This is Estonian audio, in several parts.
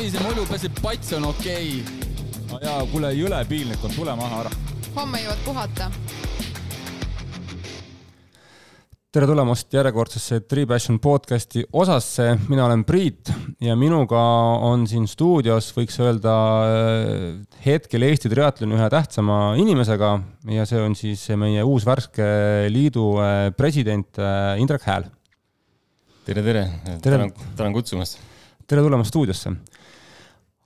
Savise mulju peseb, pats on okei okay.. no jaa, kuule, jõle piinlik on, tule maha ära. homme jõuad puhata tere tulemast järjekordsesse Tripassion podcasti osasse, mina olen Priit ja minuga on siin stuudios, võiks öelda hetkel Eesti triatloni ühe tähtsama inimesega ja see on siis meie uus värske liidu president Indrek Hääl. tere, tere, tänan, tänan kutsumast. tere tulemast stuudiosse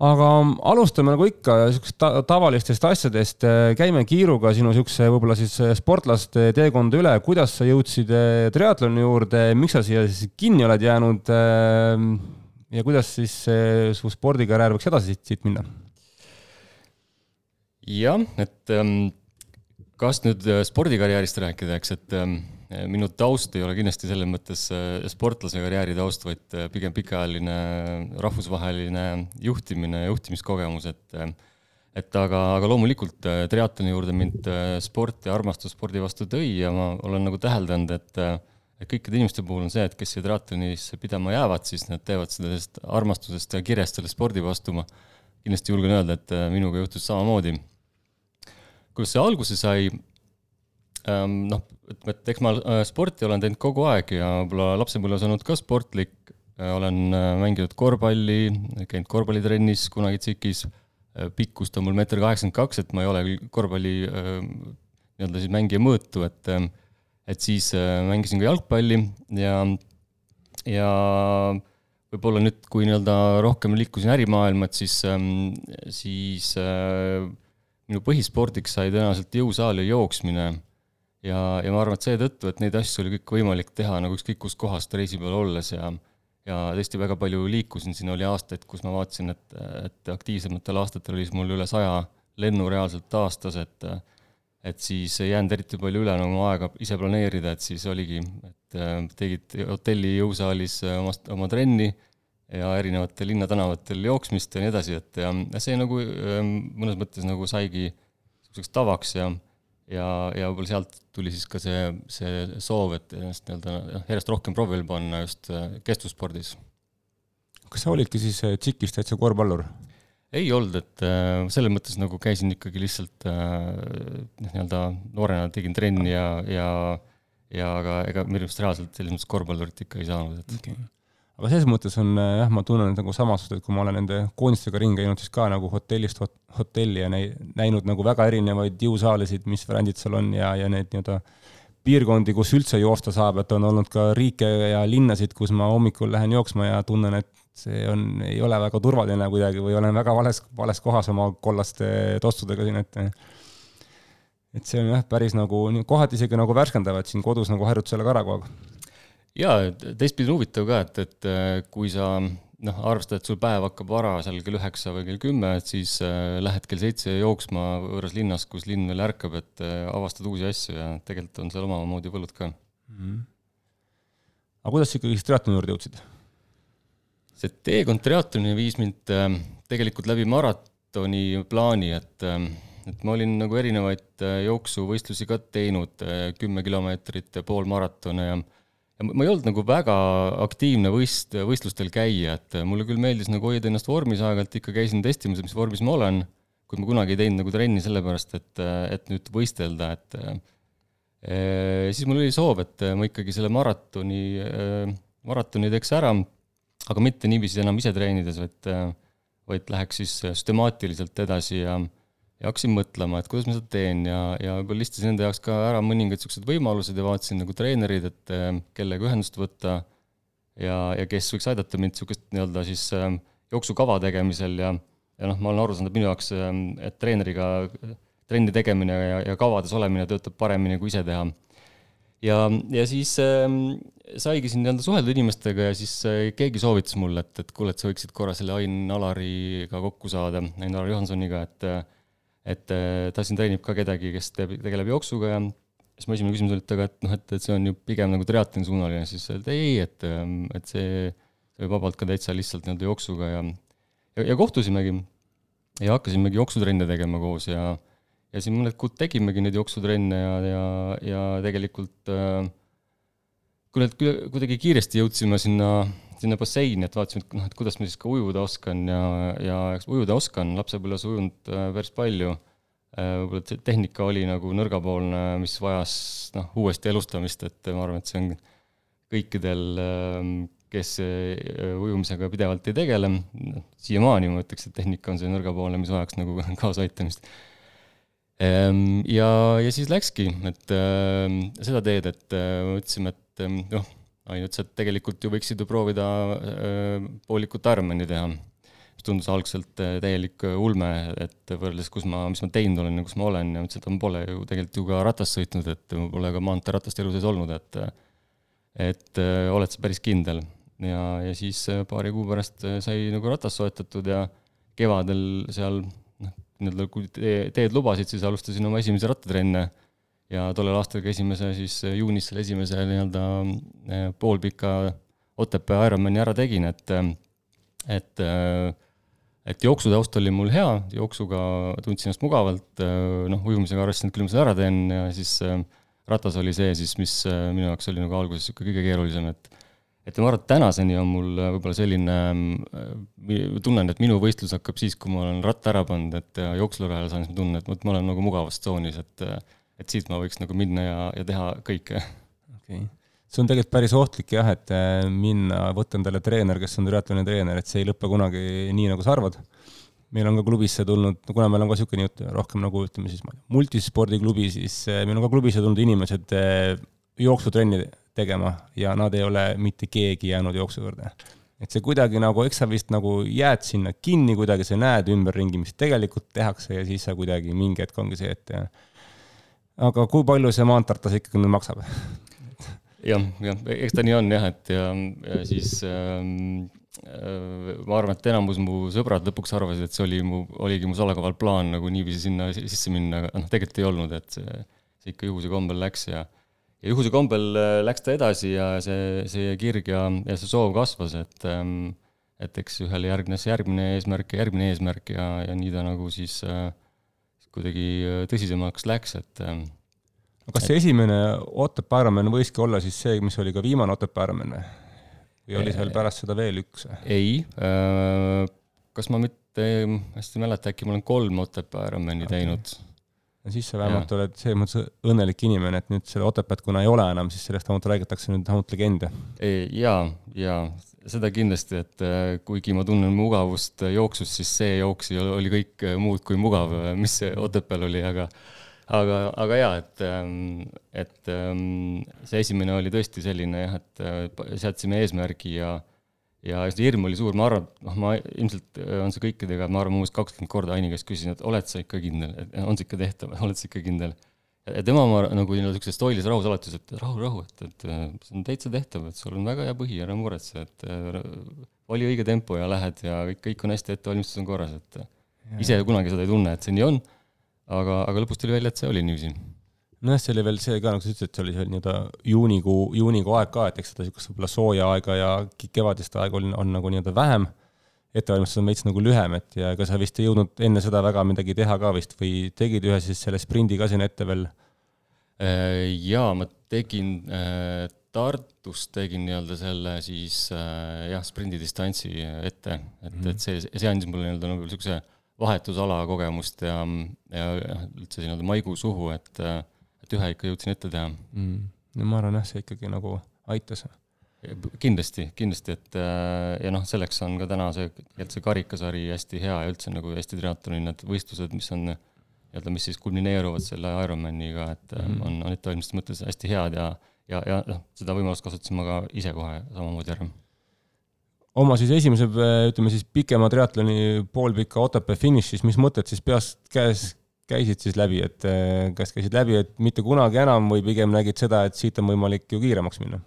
aga alustame nagu ikka siuksest ta tavalistest asjadest, käime kiiruga sinu siukse võib-olla siis sportlaste teekonda üle, kuidas sa jõudsid eh, triatloni juurde, miks sa siia siis kinni oled jäänud? Eh, ja kuidas siis su spordikarjäär võiks edasi siit, siit minna? jah, et ähm, kas nüüd spordikarjäärist rääkida, eks, et ähm, minu taust ei ole kindlasti selles mõttes äh, sportlase karjääri taust, vaid äh, pigem pikaajaline rahvusvaheline juhtimine, juhtimiskogemus, et et aga, aga loomulikult triatloni juurde mind sport ja armastus spordi vastu tõi ja ma olen nagu täheldanud, et et kõikide inimeste puhul on see, et kes siia triatlonisse pidama jäävad, siis nad teevad seda sellest armastusest ja kirest selle spordi vastu, ma kindlasti julgen öelda, et minuga juhtus samamoodi. kuidas see alguse sai, noh, ütleme, et eks ma äh, sporti olen teinud kogu aeg ja võib-olla lapsepõlves olnud ka sportlik, äh, olen äh, mänginud korvpalli, käinud korvpallitrennis kunagi tsikis, pikkust on mul meeter kaheksakümmend kaks, et ma ei ole küll korvpalli nii-öelda siis mängija mõõtu, et et siis mängisin ka jalgpalli ja, ja võib-olla nüüd, kui nii-öelda rohkem liikusin ärimaailma, et siis, ähm, siis minu põhispordiks sai tõenäoliselt jõusaal ja jooksmine ja, ja ma arvan, et seetõttu, et neid asju oli kõik võimalik teha nagu ükskõik kus kohas reisi peal olles ja ja tõesti väga palju liikusin, siin oli aastaid, kus ma vaatasin, et, et aktiivsematel aastatel oli siis mul üle saja lennu reaalselt aastas, et et siis ei jäänud eriti palju üle nagu oma aega ise planeerida, et siis oligi, et tegid hotelli jõusaalis omast, oma trenni ja erinevate linnatänavatel jooksmist ja nii edasi, et ja see nagu mõnes mõttes nagu saigi niisuguseks tavaks ja ja, ja võib-olla sealt tuli siis ka see, see soov, et ennast nii-öelda järjest rohkem proovile panna just äh, kestvusspordis. kas sa olidki siis äh, tšikis täitsa korvpallur? ei olnud, et äh, selles mõttes nagu käisin ikkagi lihtsalt noh, nii-öelda noorena tegin trenni ja, ja ja aga ega minu arust reaalselt selles mõttes korvpallurit ikka ei saanud, et okay aga selles mõttes on jah, ma tunnen nagu samasust, et kui ma olen nende koondistega ringi käinud, siis ka nagu hotellist hot, hotelli ja näinud nagu väga erinevaid jõusaalisid, mis variandid seal on ja, ja need nii-öelda piirkondi, kus üldse joosta saab, et on olnud ka riike ja linnasid, kus ma hommikul lähen jooksma ja tunnen, et see on, ei ole väga turvaline kuidagi või olen väga vales, vales kohas oma kollaste tossudega siin, et et see on jah, päris nagu kohati isegi nagu värskendav, et siin kodus nagu harjud sellega ära kogu aeg jaa, teistpidi huvitav ka, et, et äh, kui sa noh, arvestad, et sul päev hakkab vara seal kell üheksa või kell kümme, et siis äh, lähed kell seitse jooksma võõras linnas, kus linn veel ärkab, et äh, avastad uusi asju ja tegelikult on seal omamoodi võlud ka mm. -hmm. aga kuidas sa ikkagi triatloni juurde jõudsid? see teekond triatloni viis mind äh, tegelikult läbi maratoni plaani, et äh, et ma olin nagu erinevaid äh, jooksuvõistlusi ka teinud, kümme kilomeetrit ja pool maratone ja ja ma ei olnud nagu väga aktiivne võist, võistlustel käija, et mulle küll meeldis nagu hoida ennast vormis, aeg-ajalt ikka käisin testimas, mis vormis ma olen, kuid ma kunagi ei teinud nagu trenni sellepärast, et, et nüüd võistelda, et e, siis mul oli soov, et ma ikkagi selle maratoni e,, maratoni teeks ära, aga mitte niiviisi enam ise treenides, vaid, vaid läheks siis süstemaatiliselt edasi ja ja hakkasin mõtlema, et kuidas ma seda teen ja, ja võib-olla listasin enda jaoks ka ära mõningad niisugused võimalused ja vaatasin nagu treenerid, et äh, kellega ühendust võtta ja, ja kes võiks aidata mind niisugust nii-öelda siis äh, jooksukava tegemisel ja, ja noh, ma olen aru saanud, et minu jaoks, äh, et treeneriga trenni tegemine ja, ja kavades olemine töötab paremini kui ise teha. ja, ja siis äh, saigi siin nii-öelda suhelda inimestega ja siis äh, keegi soovitas mulle, et, et kuule, et sa võiksid korra selle Ain Alariga kokku saada, Ain Alar Johansoniga, et äh, et äh, ta siin treenib ka kedagi, kes teeb, tegeleb jooksuga ja siis mu esimene küsimus oli, et aga et noh, et, et see on ju pigem nagu triatloni suunaline, siis öeldi ei, et, ähm, et see, võib vabalt ka täitsa lihtsalt nii-öelda jooksuga ja, ja, ja kohtusimegi ja hakkasimegi jooksutrenne tegema koos ja, ja siin mõned kuud tegimegi neid jooksutrenne ja, ja, ja tegelikult äh, kui need kuidagi kiiresti jõudsime sinna, sinna basseini, et vaatasime, et noh, et kuidas ma siis ka ujuda oskan ja, ja eks ujuda oskan, lapsepõlves ujunud äh, päris palju. Äh, võib-olla tehnika oli nagu nõrgapoolne, mis vajas noh, uuesti elustamist, et ma arvan, et see on kõikidel, ähm, kes ujumisega pidevalt ei tegele, siiamaani ma ütleks, et tehnika on see nõrgapoolne, mis vajaks nagu kaasaaitamist Ehm, ja, ja siis läkski, et äh, seda teed, et äh, mõtlesime, et ähm, noh, Ain ütles, et tegelikult ju võiksid ju proovida äh, poolikut Ironmani teha. mis tundus algselt äh, täielik äh, ulme, et võrreldes, kus ma, mis ma teinud olen ja kus ma olen ja mõtlesin, et ma pole ju tegelikult ju ka ratast sõitnud, et mul pole ka maanteeratast elu sees olnud, et et oled sa päris kindel. ja, ja siis paari kuu pärast sai nagu ratas soetatud ja kevadel seal nii-öelda kui teed lubasid, siis alustasin oma esimesi rattatrenne ja tollel aastal ka esimese siis eh, juunis selle esimese nii-öelda eh, poolpika Otepää Ironmani ära tegin, et et et jooksutaust oli mul hea, jooksuga tundsin ennast mugavalt, noh, ujumisega arvestasin, et küll ma selle ära teen ja siis ratas oli see siis, mis minu jaoks oli nagu alguses niisugune kõige keerulisem, et et ma arvan, et tänaseni on mul äh, võib-olla selline, äh, tunnen, et minu võistlus hakkab siis, kui ma olen ratta ära pannud, et jooksulurajal saan, siis ma tunnen, et vot ma olen nagu mugavas tsoonis, et et siit ma võiks nagu minna ja, ja teha kõike. okei okay., see on tegelikult päris ohtlik jah, et äh, minna, võtta endale treener, kes on triatloni treener, et see ei lõpe kunagi nii, nagu sa arvad. meil on ka klubisse tulnud, kuna meil on ka niisugune jutt, rohkem nagu ütleme siis, multispordiklubi, siis meil on ka klubisse tulnud inimesed jooksutrenni tegema ja nad ei ole mitte keegi jäänud jooksu juurde. et see kuidagi nagu, eks sa vist nagu jääd sinna kinni kuidagi, sa näed ümberringi, mis tegelikult tehakse ja siis sa kuidagi mingi hetk ongi see, et aga kui palju see maantartas ikkagi nüüd maksab? jah, jah, eks ta nii on jah, et ja, ja siis ähm, äh, ma arvan, et enamus mu sõbrad lõpuks arvasid, et see oli mu, oligi mu salakaval plaan nagu niiviisi sinna sisse minna, aga noh, tegelikult ei olnud, et see, see ikka juhuse kombel läks ja ja juhuse kombel äh, läks ta edasi ja see, see kirg ja, ja see soov kasvas, et ähm, et eks ühele järgnes järgmine eesmärk ja järgmine eesmärk ja, ja nii ta nagu siis äh, kuidagi äh, tõsisemaks läks, et ähm, kas see esimene Otepää Ironman võiski olla siis see, mis oli ka viimane Otepää Ironman või? oli seal pärast seda veel üks? ei äh,, kas ma mitte hästi ei mäleta, äkki ma olen kolm Otepää Ironmani okay. teinud ja siis sa vähemalt ja. oled selles mõttes õnnelik inimene, et nüüd selle Otepääd, kuna ei ole enam, siis sellest vähemalt räägitakse nüüd vähemalt legende. jaa, jaa, seda kindlasti, et äh, kuigi ma tunnen mugavust jooksus, siis see jooks oli kõik muud kui mugav, mis Otepääl oli, aga aga, aga jaa, et, ähm, et ähm, see esimene oli tõesti selline jah, et äh, seadsime eesmärgi ja ja see hirm oli suur, ma arvan, noh, ma ilmselt äh, on see kõikidega, ma arvan, umbes kakskümmend korda Aini käest küsisin, et oled sa ikka kindel, et on see ikka tehtav, oled sa ikka kindel? Tema oma nagu nii-öelda niisuguses toilises rahus alati ütles, et rahu, rahu, et, et äh, see on täitsa tehtav, et sul on väga hea põhi, ära muretse, et äh, vali õige tempo ja lähed ja kõik, kõik on hästi, ettevalmistus on korras, et ja, ise kunagi seda ei tunne, et see nii on, aga, aga lõpus tuli välja, et see oli niiviisi nojah, see oli veel see ka, nagu sa ütlesid, see oli see nii-öelda juunikuu, juunikuu aeg ka, et eks seda niisugust võib-olla sooja aega ja kevadist aega on, on nagu nii-öelda vähem, ettevalmistus on veits nagu lühem, et ja ega sa vist ei jõudnud enne seda väga midagi teha ka vist või tegid ühe siis selle sprindi ka sinna ette veel? Äh, jaa, ma tegin äh, Tartus tegin nii-öelda selle siis äh, jah, sprindidistantsi ette, et mm, -hmm. et see, see andis mulle nii-öelda nagu niisuguse vahetusala kogemust ja, ja üldse nii-öelda maiguu suhu, et et ühe ikka jõudsin ette teha mm.. no ma arvan jah, see ikkagi nagu aitas. Kindlasti, kindlasti, et äh, ja noh, selleks on ka täna see, tegelikult see karikasari hästi hea ja üldse nagu Eesti triatloni need võistlused, mis on nii-öelda, mis siis kulmineeruvad selle Ironmaniga, et mm -hmm. on, on ettevalmistuse mõttes hästi head ja, ja, ja noh, seda võimalust kasutasin ma ka ise kohe samamoodi ära oma siis esimese, ütleme siis pikema triatloni poolpika Otepää finišis, mis mõtted siis peast käes käisid siis läbi, et äh, kas käisid läbi, et mitte kunagi enam või pigem nägid seda, et siit on võimalik ju kiiremaks minna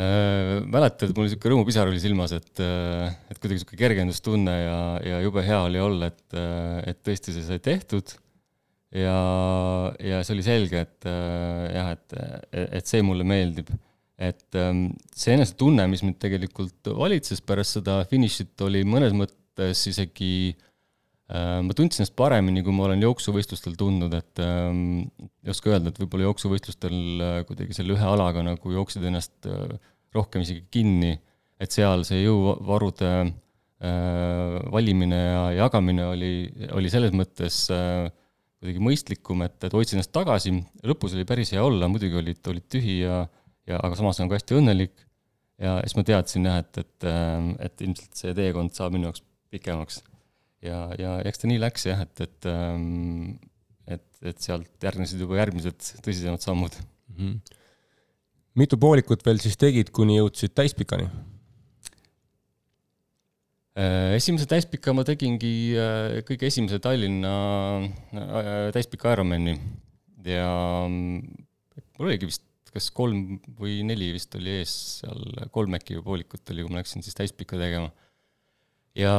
äh,? mäletad, mul niisugune rõõmupisar oli silmas, et, äh, et kuidagi niisugune kergendustunne ja, ja jube hea oli olla, et, äh, et tõesti see sai tehtud ja, ja see oli selge, et jah, et, et see mulle meeldib. et ähm, see enesetunne, mis mind tegelikult valitses pärast seda finišit, oli mõnes mõttes isegi ma tundsin ennast paremini, kui ma olen jooksuvõistlustel tundnud, et ähm, ei oska öelda, et võib-olla jooksuvõistlustel äh, kuidagi selle ühe alaga nagu jooksid ennast äh, rohkem isegi kinni, et seal see jõuvarude valimine ja jagamine oli, oli selles mõttes kuidagi mõistlikum, et, et hoidsin ennast tagasi, lõpus oli päris hea olla, muidugi olid, olid tühi ja, ja aga samas nagu hästi õnnelik. Ja siis ma teadsin jah, et, et, et ilmselt see teekond saab minu jaoks pikemaks ja, ja eks ta nii läks jah, et, et ähm, et, et sealt järgnesid juba järgmised tõsisemad sammud mm. -hmm. mitu poolikut veel siis tegid, kuni jõudsid täispikani? Äh, esimese täispika ma tegingi äh, kõige esimese Tallinna äh, täispika Ironmani ja mm, mul oligi vist kas kolm või neli vist oli ees seal, kolm äkki poolikut oli, kui ma läksin siis täispikka tegema. ja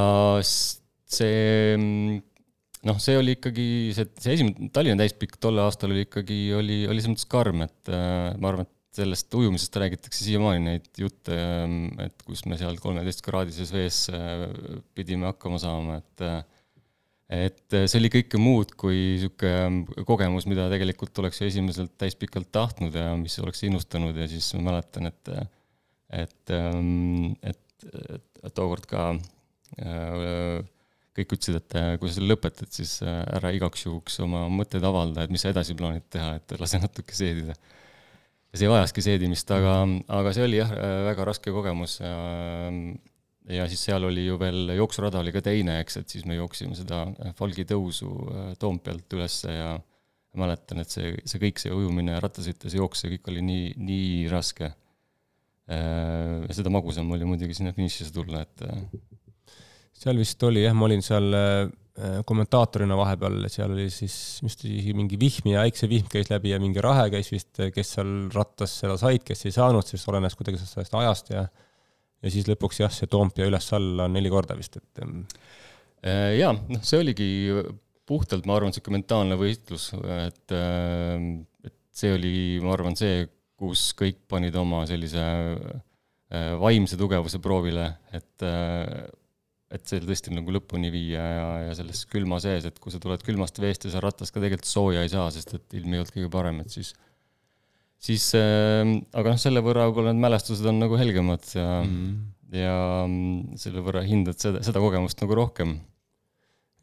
see noh, see oli ikkagi, see, see esimene Tallinna täispikk tol aastal oli ikkagi, oli, oli selles mõttes karm, et äh, ma arvan, et sellest ujumisest räägitakse siiamaani neid jutte, ähm, et kus me seal kolmeteistkraadises vees äh, pidime hakkama saama, et äh, et see oli kõike muud kui niisugune kogemus, mida tegelikult oleks ju esimeselt täispikalt tahtnud ja mis oleks innustanud ja siis ma mäletan, et et, ähm, et, et, et tookord ka äh, kõik ütlesid, et äh, kui sa selle lõpetad, siis äh, ära igaks juhuks oma mõtteid avalda, et mis sa edasi plaanid teha, et lase natuke seedida. ja see vajaski seedimist, aga, aga see oli jah, äh, väga raske kogemus ja siis seal oli ju veel, jooksurada oli ka teine, eks, et siis me jooksime seda Falgi tõusu Toompealt ülesse ja mäletan, et see, see kõik, see ujumine, rattasõites, jooks, see kõik oli nii, nii raske. seda magusam oli muidugi sinna finišisse tulla, et seal vist oli jah, ma olin seal äh, kommentaatorina vahepeal, seal oli siis vist mingi vihm ja äiksevihm käis läbi ja mingi rahe käis vist, kes seal rattas seda said, kes ei saanud, sest olenes kuidagi sellest ajast ja ja siis lõpuks jah, see Toompea üles-alla neli korda vist, et. Ähm, äh, jaa, noh, see oligi puhtalt, ma arvan, niisugune mentaalne võistlus, et, ähm, et see oli, ma arvan, see, kus kõik panid oma sellise äh, vaimse tugevuse proovile, et et see tõesti nagu lõpuni viia ja, ja selles külma sees, et kui sa tuled külmast veest ja sa rattas ka tegelikult sooja ei saa, sest et ilm ei olnud kõige parem, et siis, siis äh, aga noh, selle võrra võib-olla need mälestused on nagu helgemad ja mm., ja selle võrra hindad seda, seda kogemust nagu rohkem.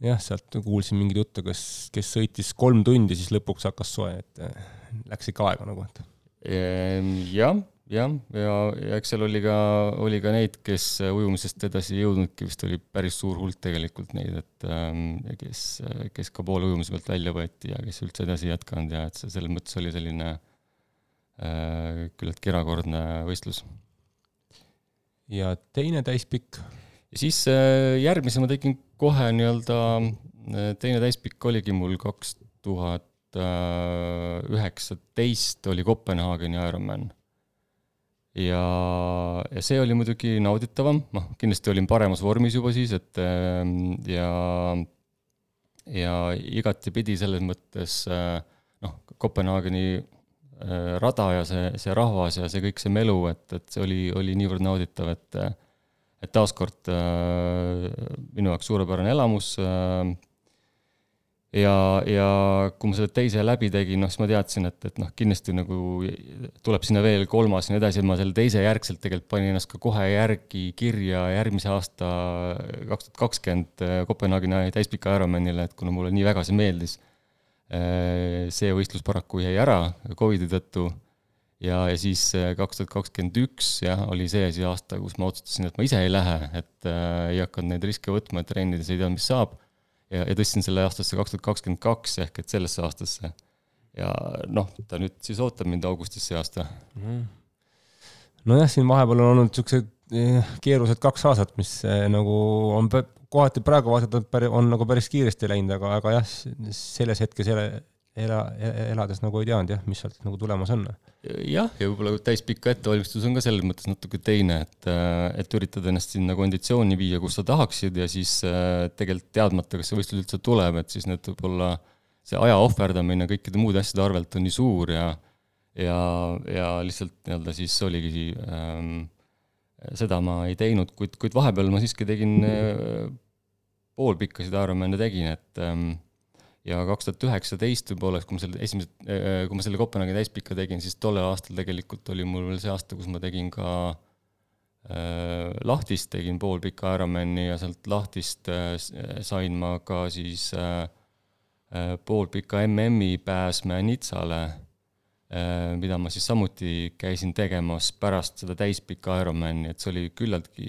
jah, sealt kuulsin mingeid jutte, kas, kes sõitis kolm tundi, siis lõpuks hakkas soe, et äh, läks ikka aega nagu, et. Ehm, jah jah, ja, ja eks seal oli ka, oli ka neid, kes ujumisest edasi ei jõudnudki, vist oli päris suur hulk tegelikult neid, et ähm, kes, kes ka poole ujumise pealt välja võeti ja kes üldse edasi ei jätkanud ja et see selles mõttes oli selline äh, küllaltki erakordne võistlus. ja teine täispikk? ja siis äh, järgmise ma tegin kohe nii-öelda, äh, teine täispikk oligi mul kaks tuhat äh, üheksateist oli Kopenhaageni Ironman ja, ja see oli muidugi nauditavam, noh, kindlasti olin paremas vormis juba siis, et ähm, ja, ja igatepidi selles mõttes äh, noh, Kopenhaageni äh, rada ja see, see rahvas ja see kõik see melu, et, et see oli, oli niivõrd nauditav, et et taaskord äh, minu jaoks suurepärane elamus ja, ja kui ma selle teise läbi tegin, noh, siis ma teadsin, et, et noh, kindlasti nagu tuleb sinna veel kolmas ja nii edasi, ma selle teise järgselt tegelikult panin ennast ka kohe järgi kirja järgmise aasta kaks tuhat kakskümmend Kopenhaageni täispika Ironmanile, et kuna mulle nii väga see meeldis. Eh, see võistlus paraku jäi ära Covidi tõttu ja, ja siis eh, kaks tuhat kakskümmend üks jah, oli see siis aasta, kus ma otsustasin, et ma ise ei lähe, et äh, ei hakanud neid riske võtma, et trennides ei tea, mis saab ja, ja tõstsin selle aastasse kaks tuhat kakskümmend kaks ehk et sellesse aastasse. ja noh, ta nüüd siis ootab mind augustis see aasta mm. nojah, siin vahepeal on olnud niisugused eh, keerulised kaks aastat, mis eh, nagu on kohati praegu vaadates on nagu päris kiiresti läinud, aga, aga jah, selles hetkes ela, ela, elades nagu ei teadnud jah, mis sealt nagu tulemas on. Jah, ja võib-olla täispikka ettevalmistus on ka selles mõttes natuke teine, et, äh, et üritada ennast sinna konditsiooni viia, kus sa tahaksid ja siis äh, tegelikult teadmata, kas see võistlus üldse tuleb, et siis need võib-olla, see aja ohverdamine kõikide muude asjade arvelt on nii suur ja ja, ja lihtsalt nii-öelda siis oligi ähm,, seda ma ei teinud, kuid, kuid vahepeal ma siiski tegin äh, poolpikkasid Ironman'e tegin, et ähm, ja kaks tuhat üheksateist võib-olla, kui ma selle esimese, äh, kui ma selle Kopenhaagi täispika tegin, siis tollel aastal tegelikult oli mul veel see aasta, kus ma tegin ka äh, lahtist, tegin poolpika Ironmani ja sealt lahtist äh, sain ma ka siis äh, äh poolpika MM-i pääsme Nitsale äh,, mida ma siis samuti käisin tegemas pärast seda täispika Ironmani, et see oli küllaltki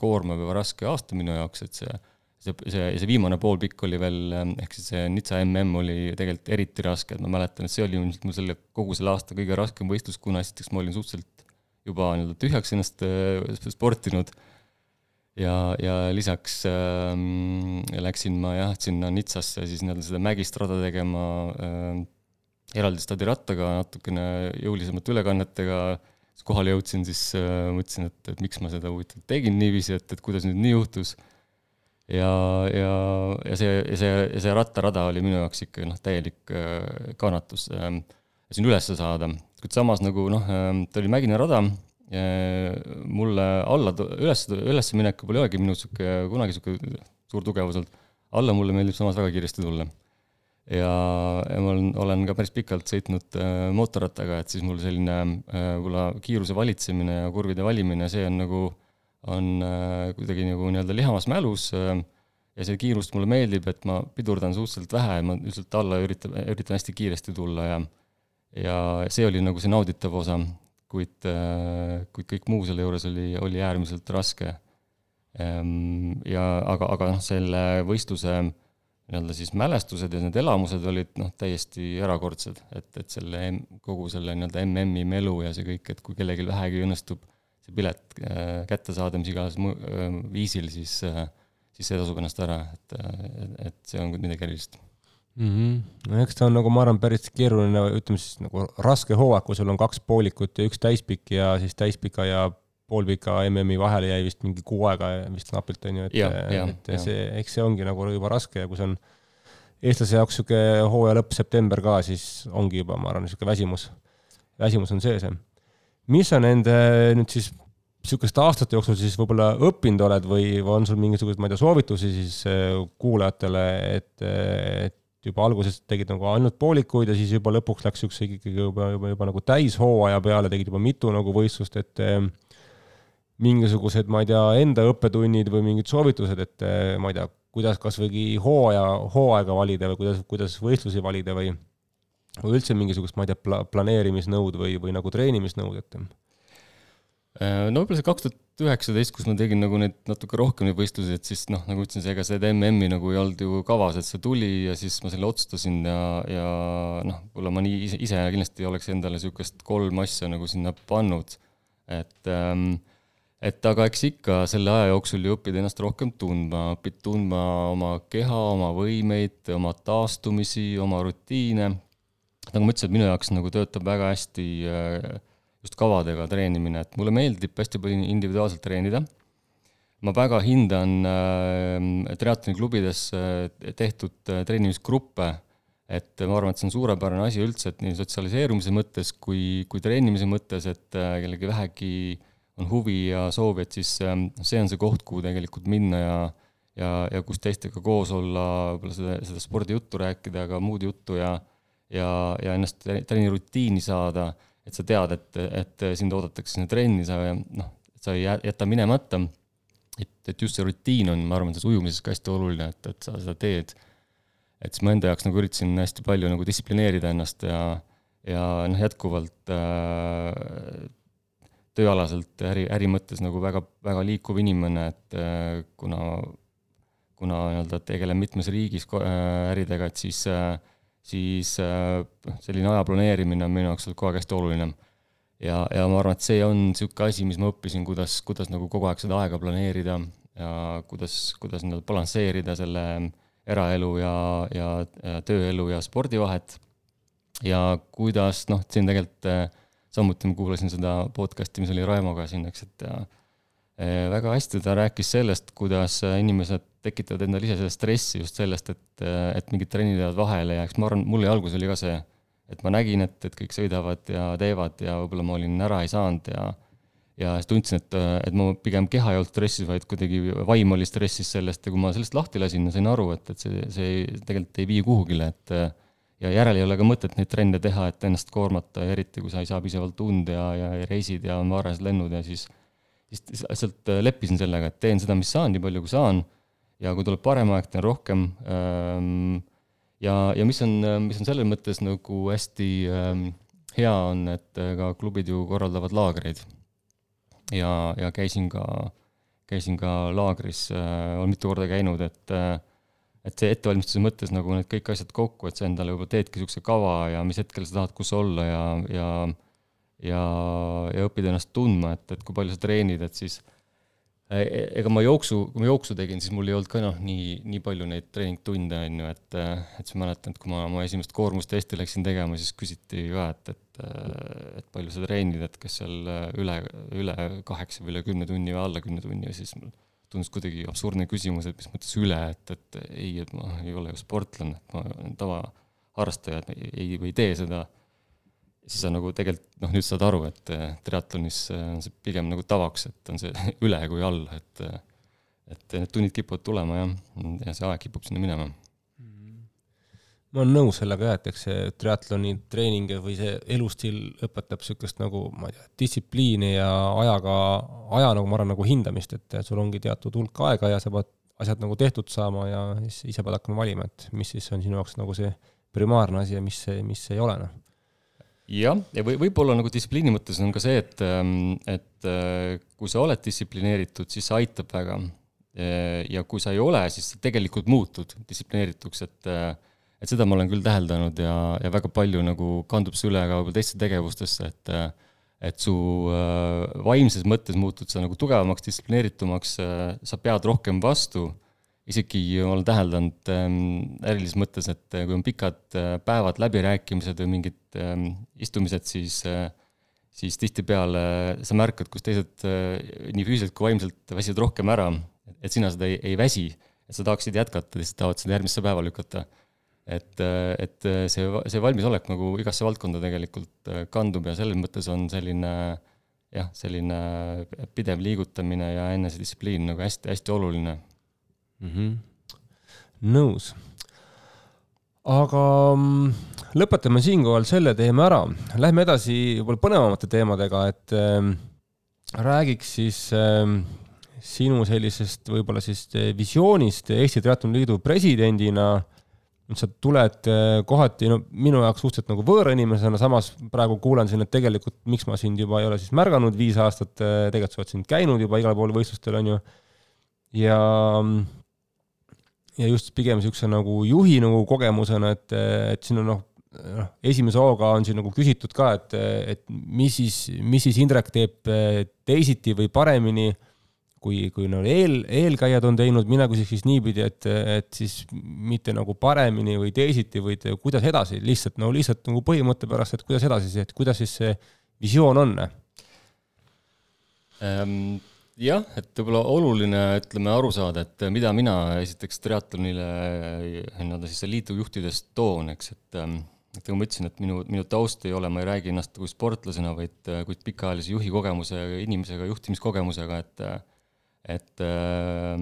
koormav ja raske aasta minu jaoks, et see see, see, see viimane poolpikk oli veel, ehk siis see Nitsa mm oli tegelikult eriti raske, et ma mäletan, et see oli ilmselt mul selle, kogu selle aasta kõige raskem võistlus, kuna esiteks ma olin suhteliselt juba nii-öelda tühjaks ennast äh, sportinud. Ja, ja lisaks äh, läksin ma jah, sinna Nitsasse siis nii-öelda seda mägist rada tegema äh, eraldi stadirattaga, natukene jõulisemate ülekannetega, kohale jõudsin, siis äh, mõtlesin, et, et miks ma seda huvitav tegin niiviisi, et, et kuidas nüüd nii juhtus ja, ja, ja see, ja see, ja see rattarada oli minu jaoks ikka noh, täielik äh, kannatus äh, siin üles saada, kuid samas nagu noh äh,, ta oli mägine rada äh,, mulle alla, üles, üles minek pole olegi minu sihuke, kunagi sihuke suur tugevus olnud, alla mulle meeldib samas väga kiiresti tulla. ja, ja ma olen, olen ka päris pikalt sõitnud äh, mootorrattaga, et siis mul selline äh, võib-olla kiiruse valitsemine ja kurvide valimine, see on nagu äh, on äh, kuidagi nagu nii-öelda lihamas mälus äh, ja see kiirust mulle meeldib, et ma pidurdan suhteliselt vähe ja ma üldiselt alla üritan, üritan hästi kiiresti tulla ja ja see oli nagu see nauditav osa, kuid, äh, kuid kõik muu selle juures oli, oli äärmiselt raske. Ehm, ja aga, aga noh, selle võistluse nii-öelda siis mälestused ja need elamused olid noh, täiesti erakordsed, et, et selle, kogu selle nii-öelda MM-i melu ja see kõik, et kui kellelgi vähegi õnnestub see pilet äh, kätte saada mis iganes äh, viisil, siis, äh, siis see tasub ennast ära, et, et see on midagi erilist mm. -hmm. no eks ta on nagu ma arvan, päris keeruline, ütleme siis nagu raske hooaeg, kui sul on kaks poolikut ja üks täispikk ja siis täispika ja poolpika MM-i vahele jäi vist mingi kuu aega vist napilt on ju, et, et ja. see, eks see ongi nagu juba raske ja kui see on eestlase jaoks niisugune hooaja lõpp, september ka, siis ongi juba, ma arvan, niisugune väsimus, väsimus on sees mis sa nende nüüd siis niisuguste aastate jooksul siis võib-olla õppinud oled või on sul mingisuguseid, ma ei tea, soovitusi siis äh, kuulajatele, et, et juba alguses tegid nagu ainult poolikuid ja siis juba lõpuks läks niisuguse ikkagi juba, juba, juba nagu täishooaja peale, tegid juba mitu nagu võistlust, et äh, mingisugused, ma ei tea, enda õppetunnid või mingid soovitused, et äh, ma ei tea, kuidas kas või hooaja, hooaega valida või kuidas, kuidas võistlusi valida või või üldse mingisugust, ma ei tea, pla-, planeerimisnõud või, või nagu treenimisnõud, et äh, no võib-olla see kaks tuhat üheksateist, kus ma tegin nagu neid natuke rohkem neid võistlusi, et siis noh, nagu ütlesin, ega seda MM-i nagu ei olnud ju kavas, et see tuli ja siis ma selle otsustasin ja, ja noh, võib-olla ma nii ise, ise kindlasti oleks endale niisugust kolm asja nagu sinna pannud, et ähm, et aga eks ikka selle aja jooksul ju õpid ennast rohkem tundma, õpid tundma oma keha, oma võimeid, oma taastumisi, oma rutiine nagu ma ütlesin, et minu jaoks nagu töötab väga hästi äh, just kavadega treenimine, et mulle meeldib hästi palju individuaalselt treenida. ma väga hindan äh, triatloniklubides äh, tehtud treenimisgruppe, et ma arvan, et see on suurepärane asi üldse, et nii sotsialiseerumise mõttes kui, kui treenimise mõttes, et kellelgi vähegi on huvi ja soovi, et siis see on see koht, kuhu tegelikult minna ja ja, ja kus teistega koos olla, võib-olla seda, seda spordijuttu rääkida, aga muud juttu ja ja, ja ennast trennirutiini saada, et sa tead, et, et sind oodatakse sinna trenni, sa noh, sa ei jäta minemata. et, et just see rutiin on, ma arvan, selles ujumises ka hästi oluline, et, et sa seda teed. et siis ma enda jaoks nagu üritasin hästi palju nagu distsiplineerida ennast ja, ja noh, jätkuvalt äh, tööalaselt äri, äri mõttes nagu väga, väga liikuv inimene, et äh, kuna, kuna nii-öelda tegelen mitmes riigis äh, äridega, et siis äh, siis äh, selline aja planeerimine on minu jaoks olnud kogu aeg hästi oluline. ja, ja ma arvan, et see on niisugune asi, mis ma õppisin, kuidas, kuidas nagu kogu aeg seda aega planeerida ja kuidas, kuidas nii-öelda balansseerida selle eraelu ja, ja, ja tööelu ja spordi vahet. ja kuidas noh, siin tegelikult äh, samuti ma kuulasin seda podcast'i, mis oli Raimoga siin, eks, et äh, väga hästi ta rääkis sellest, kuidas inimesed tekitavad endale ise seda stressi just sellest, et, et mingid trennid jäävad vahele ja eks ma arvan, mul alguses oli ka see, et ma nägin, et, et kõik sõidavad ja teevad ja võib-olla ma olin ära ei saanud ja ja siis tundsin, et, et ma pigem keha ei olnud stressis, vaid kuidagi vaim oli stressis sellest ja kui ma sellest lahti lasin, sain aru, et, et see, see tegelikult ei vii kuhugile, et ja järel ei ole ka mõtet neid trenne teha, et ennast koormata ja eriti, kui sa ei saa piisavalt und ja, ja, ja reisid ja on varased lennud ja siis, siis lihtsalt leppisin sellega, et teen seda, mis saan, nii palju kui saan ja kui tuleb parem aeg, teen rohkem ähm, ja, ja mis on, mis on selles mõttes nagu hästi ähm, hea on, et ka klubid ju korraldavad laagreid. Ja, ja käisin ka, käisin ka laagris äh,, olen mitu korda käinud, et äh, et see ettevalmistuse mõttes nagu need kõik asjad kokku, et sa endale juba teedki niisuguse kava ja mis hetkel sa tahad kus olla ja, ja ja, ja õpid ennast tundma, et, et kui palju sa treenid, et siis äh, Äh, e-, ega ma jooksu, kui ma jooksu tegin, siis mul ei olnud ka noh, nii, nii palju neid treeningtunde, on ju, et, äh, et siis mäletan, et kui ma oma esimest koormustesti läksin tegema, siis küsiti ka, et, et, äh, et palju sa treenid, et kas seal üle, üle kaheksa või üle kümne tunni või alla kümne tunni ja siis mul tundus kuidagi absurdne küsimus, et mis mõttes üle, et, et ei, et ma ei ole ju sportlane, et ma olen tavaharrastaja, et ei, ei tee seda siis sa nagu tegelikult noh, nüüd saad aru, et äh, triatlonis äh, on see pigem nagu tavaks, et on see üle kui all, et äh, et need tunnid kipuvad tulema jah, ja see aeg kipub sinna minema. ma olen nõus sellega jah, et eks see triatloni treening või see elustiil õpetab niisugust nagu, ma ei tea, distsipliini ja ajaga, aja nagu ma arvan, nagu hindamist, et sul ongi teatud hulk aega ja sa pead asjad nagu tehtud saama ja siis ise pead hakkama valima, et mis siis on sinu jaoks nagu see primaarne asi ja mis, mis ei ole, noh jah, ja või võib-olla nagu distsipliini mõttes on ka see, et, ähm, et äh, kui sa oled distsiplineeritud, siis see aitab väga. ja kui sa ei ole, siis sa tegelikult muutud distsiplineerituks, et äh, et seda ma olen küll täheldanud ja, ja väga palju nagu kandub see üle ka võib-olla teistesse tegevustesse, et äh, et su vaimses mõttes muutud sa nagu tugevamaks, distsiplineeritumaks, sa pead rohkem vastu isegi olen täheldanud ähm, ärilises mõttes, et äh, kui on pikad äh, päevad, läbirääkimised või mingid ähm, istumised, siis äh, siis tihtipeale sa märkad, kus teised nii füüsiliselt kui vaimselt väsivad rohkem ära, et sina seda ei, ei väsi, et sa tahaksid jätkata, lihtsalt tahavad seda järgmisse päeva lükata. et, et see, see valmisolek nagu igasse valdkonda tegelikult kandub ja selles mõttes on selline jah, selline pidev liigutamine ja enesedistsipliin nagu hästi-hästi oluline mm. -hmm. nõus. aga mm, lõpetame siinkohal selle teema ära, lähme edasi võib-olla põnevamate teemadega, et äh, räägiks siis äh, sinu sellisest võib-olla siis äh, visioonist Eesti Triatloni Liidu presidendina sa tuled äh, kohati no minu jaoks suhteliselt nagu võõra inimesena, samas praegu kuulen siin, et tegelikult miks ma sind juba ei ole siis märganud viis aastat, äh, tegelikult sa oled siin käinud juba igal pool võistlustel, on ju. ja mm, ja just pigem niisuguse nagu juhi nagu kogemusena, et, et siin on noh, noh, esimese hooga on siin nagu küsitud ka, et, et mis siis, mis siis Indrek teeb teisiti või paremini, kui, kui no eel, eelkäijad on teinud, mina küsiks siis niipidi, et, et siis mitte nagu paremini või teisiti, vaid kuidas edasi, lihtsalt no lihtsalt nagu põhimõtte pärast, et kuidas edasi, et kuidas siis see visioon on ähm,? Jah, et võib-olla oluline, ütleme, aru saada, et mida mina esiteks triatlonile nii-öelda siis liidu juhtides toon, eks, et ähm, et nagu ma ütlesin, et minu, minu taust ei ole, ma ei räägi ennast kui sportlasena, vaid, kuid pikaajalise juhi kogemuse, inimesega, juhtimiskogemusega, et et äh,